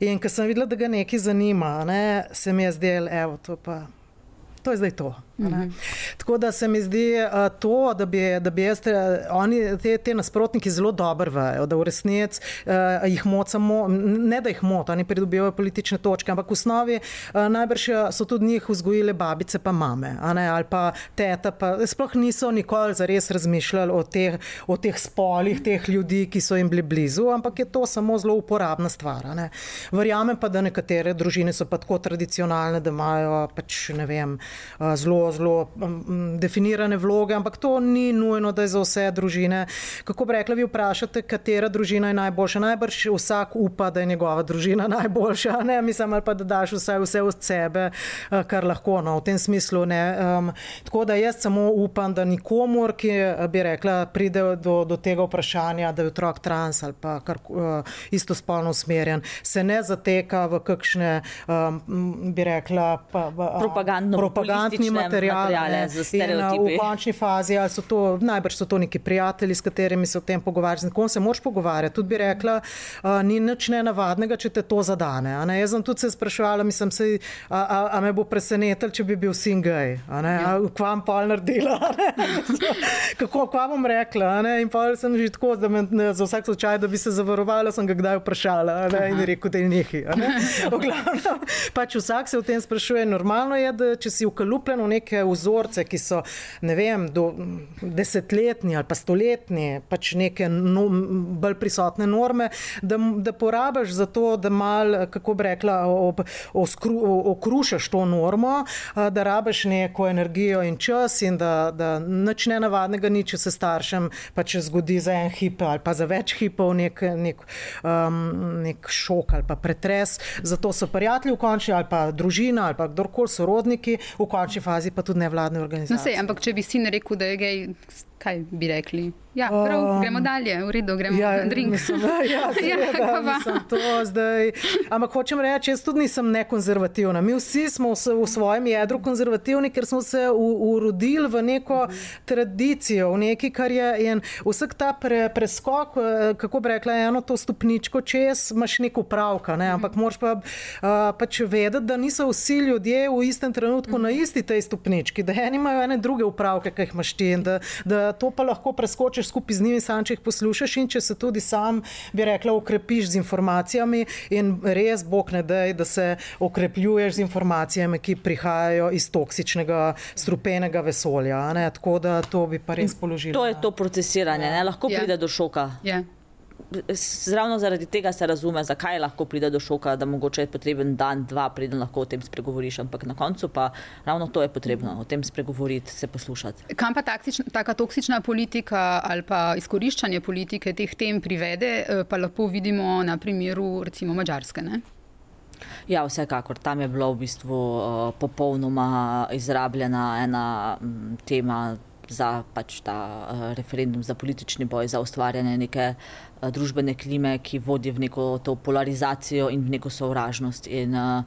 In ko sem videla, da ga nekaj zanima, ne, se mi je zdelo, je to pa. To je zdaj to. Mm -hmm. Tako da se mi zdi uh, to, da bi, da bi jaz, oni, te, te nasprotniki zelo dobro vejo, da v resnici uh, jih mocamo, ne da jih motamo, oni pridobivajo politične točke, ampak v osnovi uh, najbrž so tudi njih vzgojile babice, pa mame, ali pa teta. Pa, sploh niso nikoli zares razmišljali o teh, o teh spolih, teh ljudi, ki so jim bili blizu, ampak je to samo zelo uporabna stvar. Verjamem pa, da nekatere družine so pa tako tradicionalne, da imajo pač, ne vem, uh, zelo zelo um, definirane vloge, ampak to ni nujno, da je za vse družine. Kako bi rekla, vi vprašate, katera družina je najboljša? Najbrž vsak upa, da je njegova družina najboljša, ne mislim, ali pa da daš vse, vse od sebe, uh, kar lahko. No, v tem smislu ne. Um, tako da jaz samo upam, da nikomor, ki bi rekla, pride do, do tega vprašanja, da je otrok trans ali pa kar uh, istospolno usmerjen, se ne zateka v kakšne, um, bi rekla, pa, v, uh, propagandni materiale, materiale za stereotipe. V končni fazi, ali so to, najbrž so to neki prijatelji, s katerimi se o tem pogovarjaš. Tako se moraš pogovarjati. Tudi bi rekla, uh, ni nič nenavadnega, če te to zadane. Jaz sem tudi se sprašvala, mislim, se, a, a, a me bo presenetil, če bi bil singaj. Ja. Kvam pa naredila? (laughs) Kako kva bom rekla? In pa sem že tako, da me ne, za vsak slučaj, da bi se zavarovala, sem ga kdaj vprašala in rekel, da je nekaj. Ne? (laughs) Pač vsak se o tem sprašuje. Normalno je, da če si ukalupljen v neke vzorce, ki so ne vem, desetletni ali pa stoletni, pač neke no, bolj prisotne norme, da, da porabiš za to, da mal, kako bi rekla, ob, oskru, okrušaš to normo, da rabiš neko energijo in čas in da, da nič ne navadnega ni, če se staršem pač zgodi za en hip ali pa za več hipov nek, nek, um, nek šok ali pa pretres. Zato so prijatelji v končni ali pa družina ali pa kdorkoli sorodniki v končni fazi pa tudi nevladne organizacije. No, sej, ampak če bi sin rekel, da je gej, kaj bi rekli? Ja, prav, um, gremo dalje, v redu, gremo ja, na drink. Mislim, ja, (laughs) ja, ja, Ampak hočem reči, jaz tudi nisem nekonzervativna. Mi vsi smo v svojem jedru konzervativni, ker smo se urodili v neko tradicijo, v neki, kar je en, vsak ta pre, preskok, eh, kako bi rekla, eno to stopničko čez, imaš neko pravka. Ne? Ampak moraš pa uh, pač vedeti, da niso vsi ljudje v istem trenutku na isti tej stopnički, da eni imajo ene druge upravke, ki jih imaš ti in da, da to pa lahko preskočiš skupaj z njimi, sam če jih poslušaš in če se tudi sam, bi rekla, ukrepiš z informacijami in res bog ne dej, da se okrepljuješ z informacijami, ki prihajajo iz toksičnega, strupenega vesolja. Tako da to bi pa res položilo. To je to procesiranje, ne? lahko ja. pride do šoka. Ja ravno zaradi tega se razume, zakaj lahko pride do šoka, da mogoče je potreben dan, dva, preden lahko o tem spregovoriš. Ampak na koncu pa ravno to je potrebno, o tem spregovoriti, se poslušati. Kam pa taktična, taka toksična politika ali pa izkoriščanje politike teh tem privede, eh, pa lahko vidimo na primeru recimo Mačarske. Ja, vsekakor. Tam je bila v bistvu uh, popolnoma izrabljena ena m, tema za pač ta uh, referendum, za politični boj, za ustvarjanje neke družbene klime, ki vodi v neko to polarizacijo in v neko sovražnost. In, uh,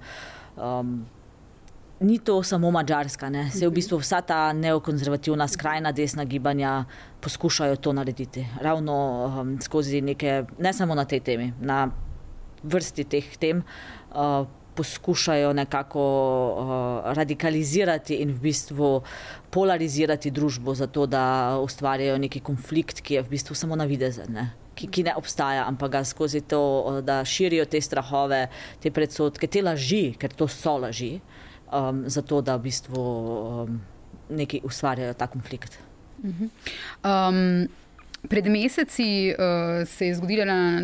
um, Ni to samo mačarska, se v bistvu vsa ta neokonzervativna, skrajna desna gibanja poskušajo to narediti. Ravno um, skozi neke, ne samo na tej temi, na vrsti teh tem, uh, poskušajo nekako uh, radikalizirati in v bistvu polarizirati družbo, zato da ustvarjajo neki konflikt, ki je v bistvu samo navidezen. Ne? Ki, ki ne obstaja, ampak ga skozi to, da širijo te strahove, te predsotke, te laži, ker to so laži, um, zato da v bistvu um, neki ustvarjajo ta konflikt. Um, Pred meseci uh, se je zgodila na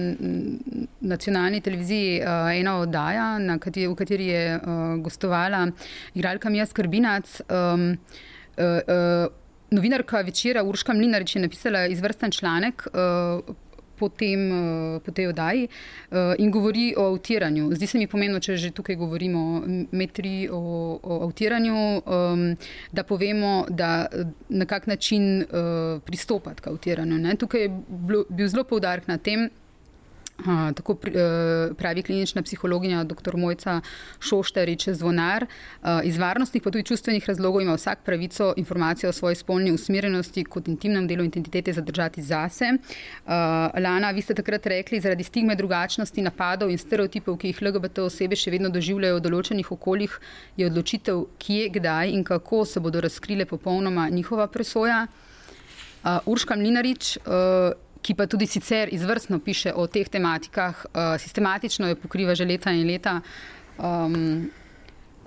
nacionalni televiziji uh, ena oddaja, kateri, v kateri je uh, gostovala igralka Mija Skrbinac. Um, uh, uh, novinarka večera Urška Mlinarič je napisala izvrsten članek. Uh, po, tem, eh, po tej oddaji eh, in govori o avtiranju. Zdi se mi pomembno, če že tukaj govorimo metri o, o avtiranju, da povemo, da na kak način eh, pristopati k avtiranju. Tukaj je bil zelo poudarek na tem, tako eh, pravi klinična psihologinja dr. Mojca Šoštarič Zvonar. Eh, iz varnostnih, pa tudi čustvenih razlogov ima vsak pravico informacijo o svoji spolni usmerjenosti kot intimnem delu identitete zadržati zase. Eh, Lana, vi ste takrat rekli, zaradi stigme drugačnosti, napadov in stereotipov, ki jih LGBT osebe še vedno doživljajo v določenih okoljih, je odločitev, kje, kdaj in kako se bodo razkrile popolnoma njihova presoja. Urška Mlinarič, ki pa tudi sicer izvrstno piše o teh tematikah, uh, sistematično jo pokriva že leta in leta. Um,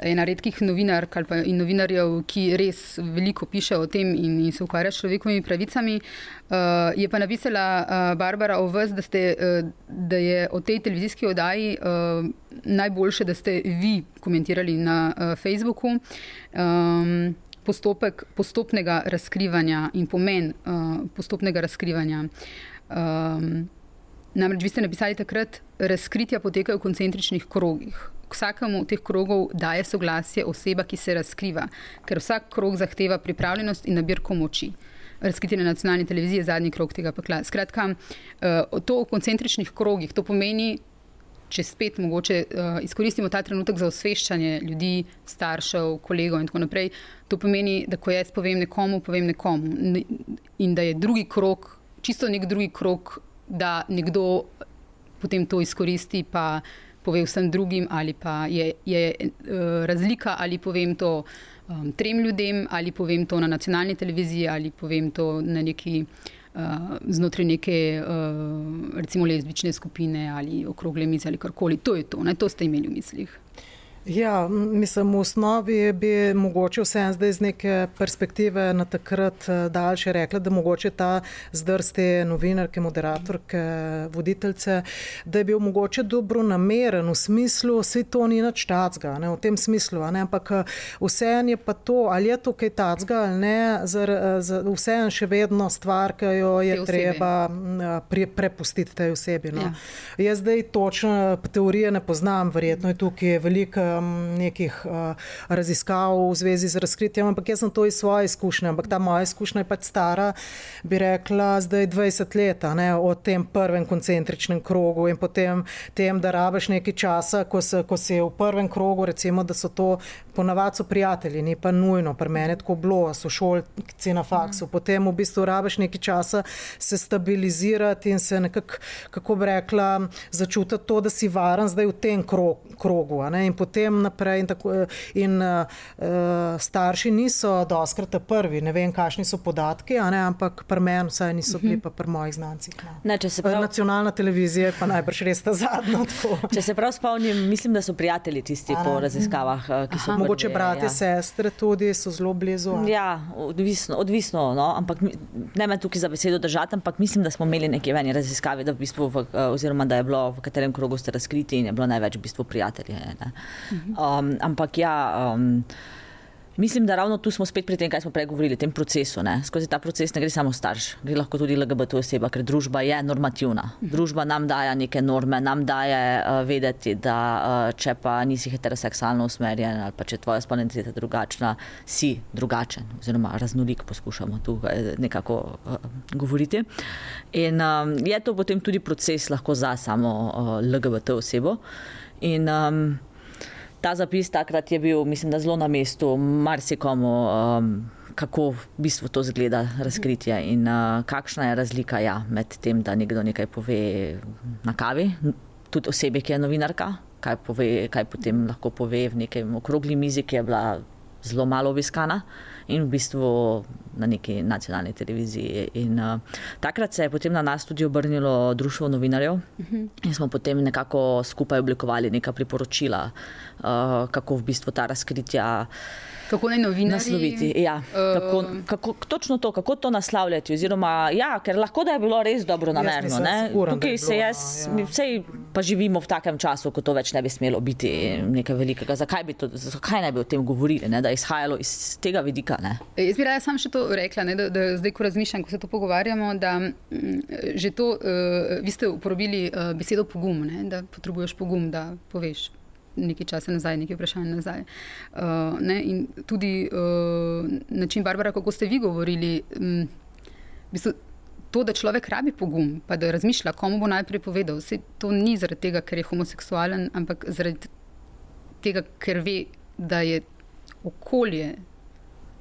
Ena redkih novinark ali pa novinarjev, ki res veliko piše o tem in, in se ukvarja s človekovimi pravicami, uh, je pa napisala uh, Barbara o vas, da, ste, uh, da je o tej televizijski oddaji uh, najboljše, da ste vi komentirali na uh, Facebooku. Um, postopek postopnega razkrivanja in pomen uh, postopnega razkrivanja. Um, namreč, vi ste napisali takrat, da razkritja potekajo v koncentričnih krogih. Vsakemu od teh krogov daje soglasje oseba, ki se razkriva, ker vsak krog zahteva pripravljenost in nabirko moči. Razkritje na nacionalni televiziji je zadnji krog tega pekla. Skratka, uh, to v koncentričnih krogih, to pomeni, če spet mogoče uh, izkoristimo ta trenutek za osveščanje ljudi, staršev, kolegov in tako naprej. To pomeni, da ko jaz povem nekomu, povem nekomu in da je drugi krok, čisto nek drugi krok, da nekdo potem to izkoristi, pa pove vsem drugim, ali pa je, je uh, razlika, ali povem to um, trem ljudem, ali povem to na nacionalni televiziji, ali povem to na neki uh, znotraj neke uh, recimo lezbične skupine ali okrogle mize ali karkoli. To je to, ne? to ste imeli v mislih. Ja, mislim, v osnovi bi mogoče vse zdaj iz neke perspektive na takrat eh, daljše rekla, da mogoče ta zdrste novinarke, moderatorke, voditeljce, da je bil mogoče dobro nameren v smislu, vse to ni nič tacga, ne, v tem smislu, ne, ampak eh, vse je pa to, ali je to kaj tacga ali ne, eh, vse je še vedno stvar, ki jo je treba pre, prepustiti tej osebi. No. Ja. Jaz zdaj točno teorije ne poznam, verjetno je tukaj velika um, nekih uh, raziskav v zvezi z razkritjem, ampak jaz sem to iz svoje izkušnje. Ampak ta moja izkušnja je pač stara, bi rekla, zdaj 20 let, od tem prvem koncentričnem krogu in potem tem, da rabiš nekaj časa, ko, se, ko si v prvem krogu, recimo, da so to ponavadi so prijatelji, ni pa nujno, pri meni tako bilo, so šolci na faksu, potem v bistvu rabiš nekaj časa se stabilizirati in se nekako, kako bi rekla, začutiti to, da si varen zdaj v tem krog, krogu. In potem naprej. In tako, in, uh, starši niso doskrat prvi, ne vem, kakšni so podatki, ampak pri meni vsaj niso bili, pa pri mojih znancih. No. Ne, prav... Nacionalna televizija je pa najbrž res ta zadnja. Če se prav spomnim, mislim, da so prijatelji tisti po raziskavah, ki so. Aha mogoče brati, ja. sestre tudi so zelo blizu. Ja, odvisno, odvisno no? ampak ne me tukaj za besedo držati, ampak mislim, da smo imeli nekaj veni raziskave, da, v bistvu v, eh, oziroma, da je bilo v katerem krogu ste razkriti in je bilo največ v bistvu prijatelje. Mhm. Um, ampak ja. Um, Mislim, da ravno tu smo spet pri tem, kaj smo prej govorili, tem procesu. Ne? Skozi ta proces ne gre samo starš, gre lahko tudi LGBT oseba, ker družba je normativna. Družba nam daje neke norme, nam daje uh, vedeti, da uh, če pa nisi heteroseksualno usmerjen ali pa če tvoja spolna identiteta je drugačna, si drugačen oziroma raznolik, poskušamo tu nekako uh, govoriti. In um, je to potem tudi proces lahko za samo uh, LGBT osebo. In, um, ta zapis takrat je bil, mislim, da zelo na mestu, marsikomu, um, kako v bistvu to zgleda razkritje in uh, kakšna je razlika ja, med tem, da nekdo nekaj pove na kavi, tudi osebi, ki je novinarka, kaj, pove, kaj potem lahko pove v nekem okrogli mizi, ki je bila zelo malo obiskana in v bistvu na neki nacionalni televiziji. In, uh, takrat se je potem na nas tudi obrnilo Društvo novinarjev uh -huh. in smo potem nekako skupaj oblikovali neka priporočila, uh, kako v bistvu ta razkritja. Kako naj novinarji nasloviti? Ja, uh, kako, kako, točno to, kako to naslavljati. Oziroma, ja, ker lahko da je bilo res dobro namerno. Tukaj se jaz, ja. vsej pa živimo v takem času, ko to več ne bi smelo biti nekaj velikega. Zakaj, bi to, zakaj ne bi o tem govorili, ne? da je izhajalo iz tega vidika? Ne? Jaz bi rada sam še to rekla, ne? da, da zdaj, ko razmišljam, ko se to pogovarjamo, da mm, že to, uh, vi ste uporabili uh, besedo pogum, ne? da potrebuješ pogum, da poveš nekaj časa nazaj, nekaj vprašanj nazaj. Uh, ne, in tudi uh, način, Barbara, kako ste vi govorili, um, v bistvu, to, da človek rabi pogum, pa da razmišlja, komu bo najprej povedal. Vse to ni zaradi tega, ker je homoseksualen, ampak zaradi tega, ker ve, da je okolje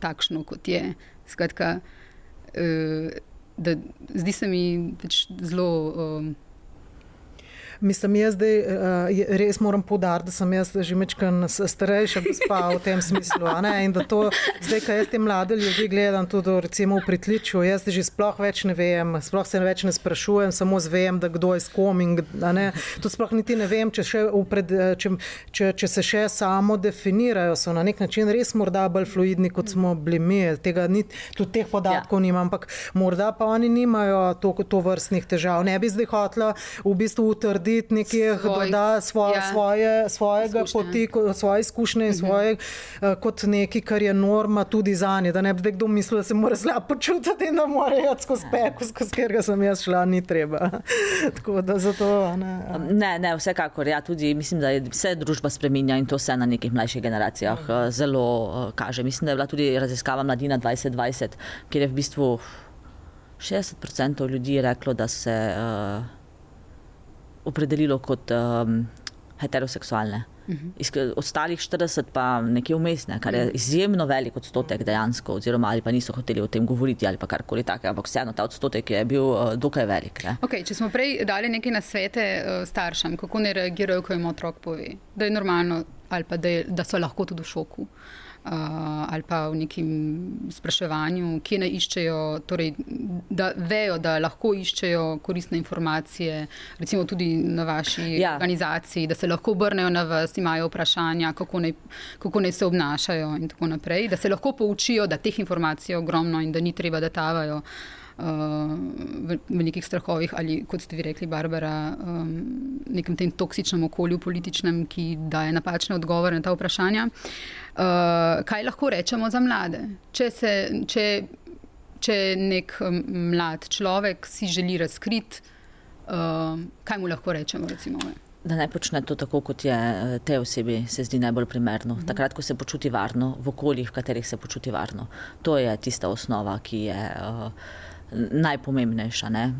takšno, kot je. Skratka, uh, da, zdi se mi pač zelo. Uh, Mislim, jaz zdaj uh, res moram podariti, da sem jaz že mečkan starejša gospa v tem smislu. In da to, zdaj, kaj jaz te mlade ljudi gledam, tudi recimo v pritličju, jaz že sploh več ne vem, sploh se več ne sprašujem, samo zvem, da kdo je s kom in ne. To sploh niti ne vem, če, upred, če, če, če se še samo definirajo, so na nek način res morda bolj fluidni, kot smo bili mi. Tega, ni, tudi teh podatkov ja. nimam, ampak morda pa oni nimajo to, to vrstnih težav. Ne bi zdaj hotla v bistvu utrditi narediti nekaj, Svoj, da svoje, ja, svoje, svojega izkušnje. poti, svoje izkušnje in mhm. svoje uh, kot nekaj, kar je norma tudi za nje. Da ne bi kdo mislil, da se mora slabo počutiti in da mora iti skozi peko, skozi katerega sem jaz šla, ni treba. (laughs) da, zato, ne, ja. ne, ne, vsekakor. Ja, tudi mislim, da se družba spremenja in to se na nekih mlajših generacijah uh, zelo uh, kaže. Mislim, da je bila tudi raziskava Mladina 2020, kjer je v bistvu 60% ljudi reklo, da se. Uh, opredelilo kot um, heteroseksualne. Uh -huh. Ostalih 40 pa nekje vmesne, kar je izjemno velik odstotek dejansko, oziroma ali pa niso hoteli o tem govoriti ali karkoli takega, ampak vseeno ta odstotek je bil uh, dokaj velik. Okay, če smo prej dali nekaj na svete uh, staršem, kako ne reagirajo, ko jim otrok pove, da je normalno ali pa da, je, da so lahko tudi v šoku. Uh, ali pa v nekem spraševanju, kje naj iščejo, torej, da vejo, da lahko iščejo koristne informacije, recimo tudi na vaši ja. organizaciji, da se lahko obrnejo na vas, imajo vprašanja, kako naj, kako naj se obnašajo in tako naprej, da se lahko poučijo, da teh informacij je ogromno in da ni treba, da tavajo. Uh, v, v nekih strahovih, ali kot ste vi rekli, Barbara, um, nekem tem toksičnem okolju, političnem, ki daje napačne odgovore na ta vprašanja. Uh, kaj lahko rečemo za mlade? Če, se, če, če nek mlad človek si želi razkriti, uh, kaj mu lahko rečemo? Recimo, Da ne počne to tako, kot je eh, tej osebi se zdi najbolj primerno. Mhm. Takrat, ko se počuti varno, v okoljih, v katerih se počuti varno. To je tista osnova, ki je uh, najpomembnejša. Ne?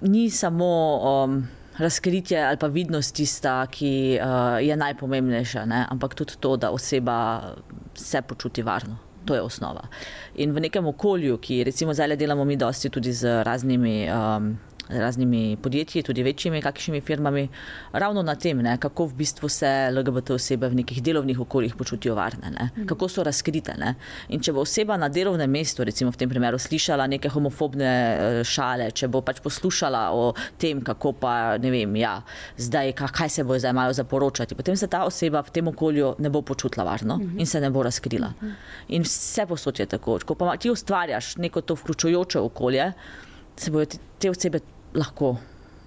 Ni samo um, razkritje ali pa vidnost tista, ki uh, je najpomembnejša, ne? ampak tudi to, da oseba se počuti varno. To je osnova. In v nekem okolju, ki recimo zdaj delamo mi dosti tudi z raznimi. Um, raznimi podjetji, tudi večjimi, kakšnimi firmami, ravno na tem, ne, kako v bistvu se LGBT osebe v nekih delovnih okoljih počutijo varne, ne, mhm. kako so razkrite. Ne. In če bo oseba na delovnem mestu, recimo v tem primeru, slišala neke homofobne eh, šale, če bo pač poslušala o tem, kako pa ne vem, ja, zdaj, kaj se bo zdaj imajo za poročati, potem se ta oseba v tem okolju ne bo počutila varno mhm. in se ne bo razkrila. Mhm. In vse posod je tako. Ko pa ti ustvarjaš neko to vključujoče okolje, se bodo te osebe lahko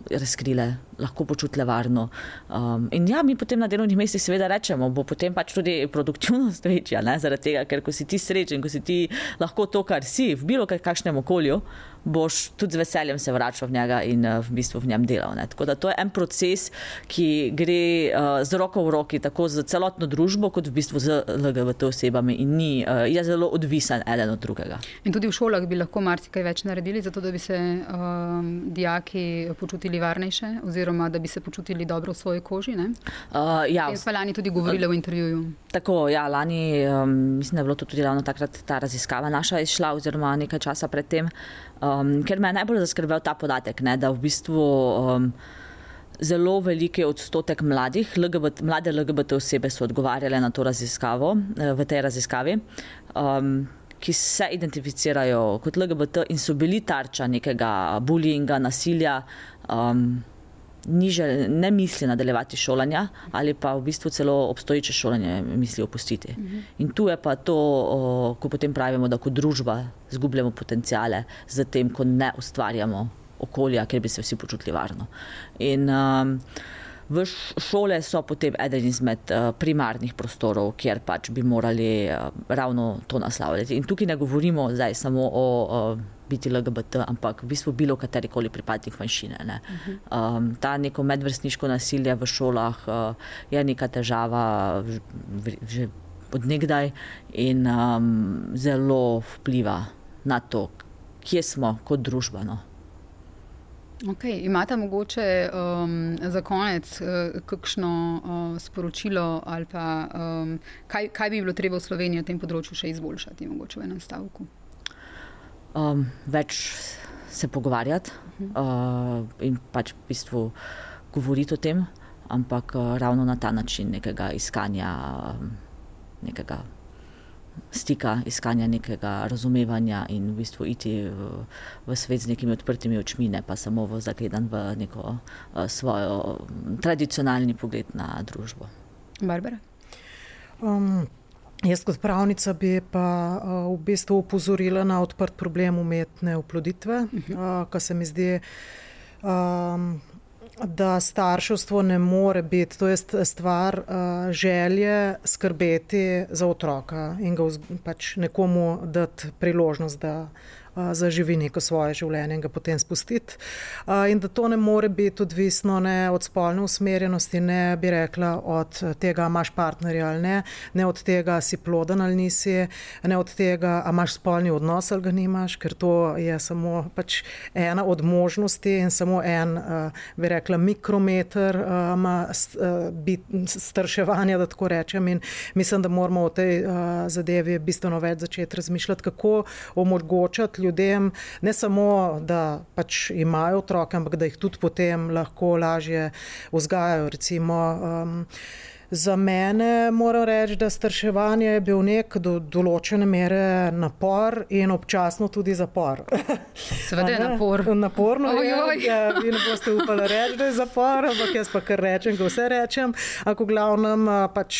razkrile, lahko počutile varno. Um, in ja, mi potem na delovnih mestih seveda rečemo, bo potem pač tudi produktivnost (laughs) večja, ne? zaradi tega, ker ko si ti srečen, ko si ti lahko to, kar si v bilo kakšnem okolju, boš tudi z veseljem se vračal v njega in uh, v bistvu v njem delal. Ne? Tako da to je en proces, ki gre uh, z roko v roki, tako z celotno družbo, kot v bistvu z LGBT osebami in ni, uh, je zelo odvisen eden od drugega. In tudi v šolah bi lahko marsikaj več naredili, zato da bi se um, dijaki počutili varnejše, oziroma da bi se počutili dobro v svoji koži. Uh, ja, smo lani tudi govorili uh, v intervjuju. Tako, ja, lani um, mislim, da je bilo to tudi ravno takrat ta raziskava naša izšla, oziroma nekaj časa predtem. Um, ker me je najbolj zaskrbel ta podatek, ne, da v bistvu um, zelo veliki odstotek mladih, LGBT, mlade LGBT osebe so odgovarjale na to raziskavo, eh, v tej raziskavi, um, ki se identificirajo kot LGBT in so bili tarča nekega bullyinga, nasilja. Um, niže, ne misli nadaljevati šolanja, ali pa v bistvu celo obstoječe šolanje misli opustiti. Mhm. In tu je pa to, ko potem pravimo, da kot družba izgubljamo potencijale z tem, ko ne ustvarjamo okolja, kjer bi se vsi počutili varno. In, um, V šole so potem eden izmed uh, primarnih prostorov, kjer pač bi morali uh, ravno to naslavljati. In tukaj ne govorimo zdaj samo o uh, biti LGBT, ampak v bistvu bilo kateri koli pripadnik manjšine. Ne. Um, ta neko medvrstniško nasilje v šolah uh, je neka težava že odnegdaj in um, zelo vpliva na to, kje smo kot družba. No. Okay. Imate mogoče um, za konec uh, kakšno uh, sporočilo ali pa um, kaj, kaj bi bilo treba v Sloveniji na tem področju še izboljšati, mogoče v enem stavku? um, več se pogovarjati uh, in pač v bistvu govoriti o tem, ampak uh, ravno na ta način nekega iskanja, um, nekega stika, iskanja nekega razumevanja in v bistvu iti v, v svet z nekimi odprtimi očmi, ne pa samo v zagledan v neko uh, svojo tradicionalni pogled na družbo. Barbara? Um, Jaz kot pravnica bi pa uh, v bistvu upozorila na odprt problem umetne oploditve, uh, kar se mi zdi, um, da starševstvo ne more biti, to je stvar uh, želje skrbeti za otroka in ga pač nekomu dati priložnost, da zaživi neko svoje življenje in ga potem spustiti. In da to ne more biti odvisno ne od spolne usmerjenosti, ne bi rekla od tega, imaš partnerja ali ne, ne od tega, si ploden ali nisi, ne od tega, imaš spolni odnos ali ga nimaš, ker to je samo pač ena od možnosti in samo en, bi rekla, mikrometer strševanja, da tako rečem. In mislim, da moramo o tej zadevi bistveno več začeti razmišljati, kako omogočati ljudem, ne samo, da pač imajo otroke, ampak da jih tudi potem lahko lažje vzgajajo. Recimo, um, Za mene moram reči, da starševanje je bil nek do določene mere napor in občasno tudi zapor. Seveda je napor. Naporno oj, oj. je. Ja, vi ne boste upali reči, da je zapor, ampak jaz pa kar rečem, ko vse rečem. V glavnem pač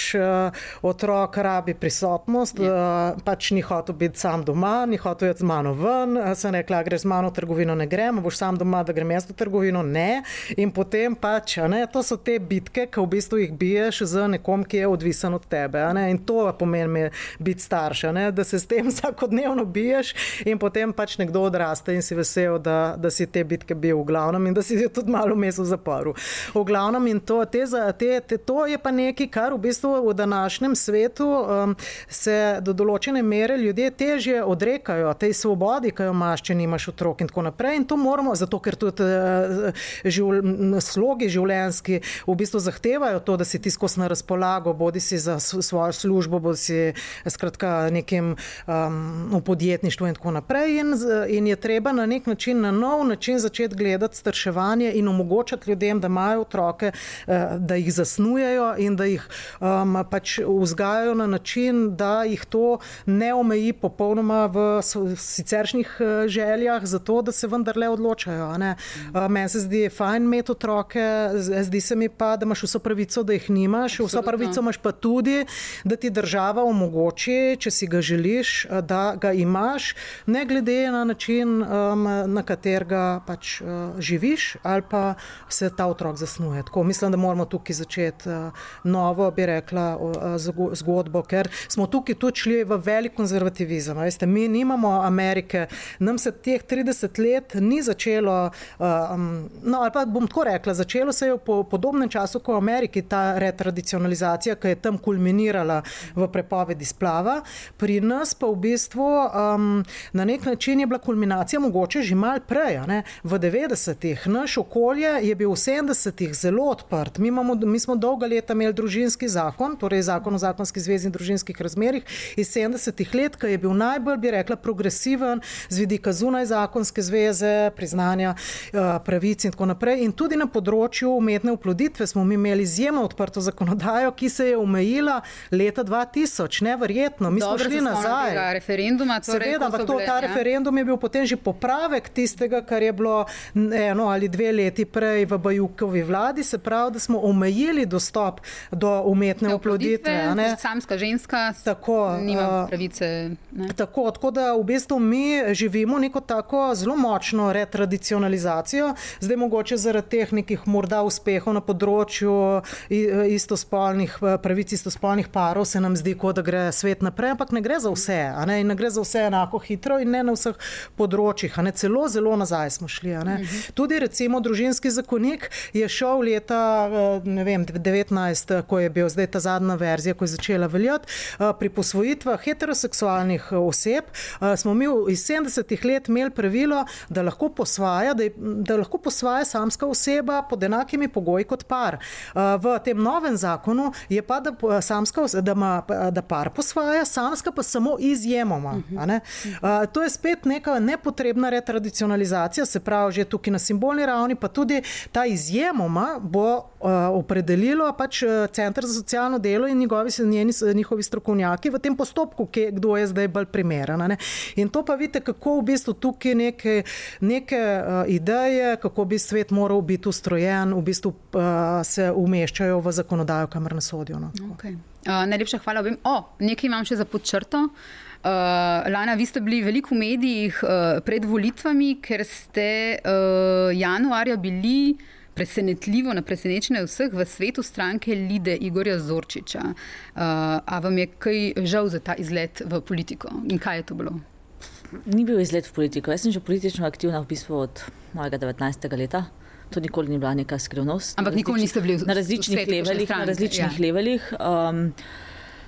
otrok rabi prisotnost, je. Ja. pač ni hotel biti sam doma, ni hotel iti z mano ven. Sem rekla, greš z mano v trgovino, ne grem, boš sam doma, da grem jaz v trgovino, ne. In potem pač, ne, to so te bitke, ki v bistvu jih biješ z z nekom, ki je odvisen od tebe. In to pomeni biti starš, da se s tem (laughs) vsakodnevno biješ in potem pač nekdo odraste in si vesel, da, da si te bitke bil v glavnem in da si tudi malo vmes v zaporu. V glavnem in to, te, te, te, to je pa nekaj, kar v bistvu v današnjem svetu um, se do določene mere ljudje težje odrekajo tej svobodi, ki jo imaš, če nimaš otrok in tako naprej. In to moramo, zato ker tudi uh, živl, slogi življenjski v bistvu zahtevajo to, da si ti skozi razpolago, bodi si za svojo službo, bodi si skratka nekim um, v podjetništvu in tako naprej. In, in je treba na nek način, na nov način začeti gledati starševanje in omogočati ljudem, da imajo otroke, uh, da jih zasnujejo in da jih um, pač vzgajajo na način, da jih to ne omeji popolnoma v siceršnjih uh, željah, zato da se vendarle odločajo. Uh, Meni se zdi fajn imeti otroke, zdi se mi pa, da imaš vso pravico, da jih nimaš, vso pravico imaš pa tudi, da ti država omogoči, če si ga želiš, uh, da ga imaš, ne glede na način, um, na katerega pač uh, živiš ali pa se ta otrok zasnuje. Tako, mislim, da moramo tukaj začeti uh, novo, bi rekla, uh, zgodbo, ker smo tukaj tudi šli v velik konzervativizem. Veste, mi nimamo Amerike, nam se teh 30 let ni začelo, um, no ali pa bom tako rekla, začelo se je po podobnem času kot v Ameriki ta retradicionalizacija, ki je tam kulminirala v prepovedi splava. Pri nas pa v bistvu um, na nek način je bila kulminacija mogoče že mal prej. V 90-ih naš okolje je bil v 70-ih zelo odprt. Mi, imamo, mi smo dolga leta imeli družinski zakon, torej zakon o zakonski zvezi in družinskih razmerih iz 70-ih let, ki je bil najbolj, bi rekla, progresiven z vidika zunaj zakonske zveze, priznanja uh, pravic in tako naprej. In tudi na področju umetne uploditve smo mi imeli izjemno odprto zakonodajo, ki se je omejila leta 2000. Neverjetno, mi Dobro, smo šli nazaj. Referenduma, torej, Seveda, ampak to, ta ja. referendum je bil potem že popravek tistega, kar je bilo eno ali dve leti prej v Bajukovi vladi, se pravi, da smo omejili dostop do umetne oploditve. Samska ženska tako, nima pravice. Tako, tako da v bistvu mi živimo neko tako zelo močno retradicionalizacijo, zdaj mogoče zaradi teh nekih morda uspehov na področju istospolnih pravic istospolnih parov se nam zdi, kot da gre svet naprej, ampak ne gre za vse, ne, ne gre za vse enako hitro in ne na vseh področjih, celo zelo nazaj smo šli. Mhm. Tudi recimo družinski zakonik je šel leta ne vem, 19, ko je bil zdaj ta zadnja verzija, ko je začela veljati. Pri posvojitvah heteroseksualnih oseb smo mi iz 70-ih let imeli pravilo, da lahko posvaja, da, je, da lahko posvaja samska oseba pod enakimi pogoji kot par. V tem novem zakonu je pa, da, samska, da, ima, da par posvaja, samska pa samo izjemoma. To je spet neka nepotrebna retradicionalizacija, se pravi, že tukaj na simbolni ravni, pa tudi ta izjemoma bo opredelilo pač Center za socialno delo in njegovi, njeni, njihovi strokovnjaki v tem postopku, kdo je zdaj bolj primeren. In to pa vidite, kako v bistvu tukaj neke, neke uh, ideje, kako bi svet moral biti ustrojen, v bistvu uh, se umeščajo v zakonodajo, kamor nas sodijo. No. Okay. Uh, najlepša hvala obim. O, nekaj imam še za podčrto. Uh, Lana, vi ste bili veliko v medijih uh, pred volitvami, ker ste uh, januarja bili presenetljivo, na presenečenje vseh v svetu stranke Lide Igorja Zorčiča. Uh, a vam je kaj žal za ta izlet v politiko in kaj je to bilo? Ni bil izlet v politiko. Jaz sem že politično aktivna v bistvu od mojega 19. leta. To nikoli ni bila neka skrivnost. Ampak nikoli niste bili na različnih levelih. Na različnih ja. levelih. Um,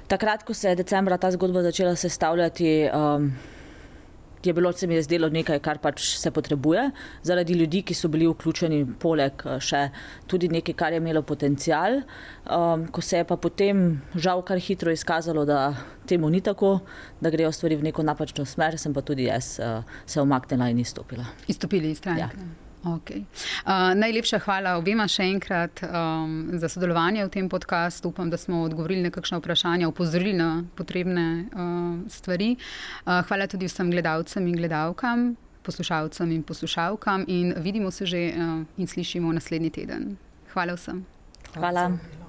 takrat, ko se je decembra ta zgodba začela sestavljati, um, je bilo se mi zdelo nekaj, kar pač se potrebuje, zaradi ljudi, ki so bili vključeni, poleg še tudi nekaj, kar je imelo potencial. Um, ko se je pa potem žal kar hitro izkazalo, da temu ni tako, da grejo stvari v neko napačno smer, sem pa tudi jaz uh, se omaknila in izstopila. Izstopili iz stranke. Ja. Okay. Uh, najlepša hvala obema še enkrat um, za sodelovanje v tem podkastu. Upam, da smo odgovorili na kakšno vprašanje, upozorili na potrebne uh, stvari. Uh, hvala tudi vsem gledalcem in gledalkam, poslušalcem in poslušalkam in vidimo se že uh, in slišimo naslednji teden. Hvala vsem. Hvala. hvala.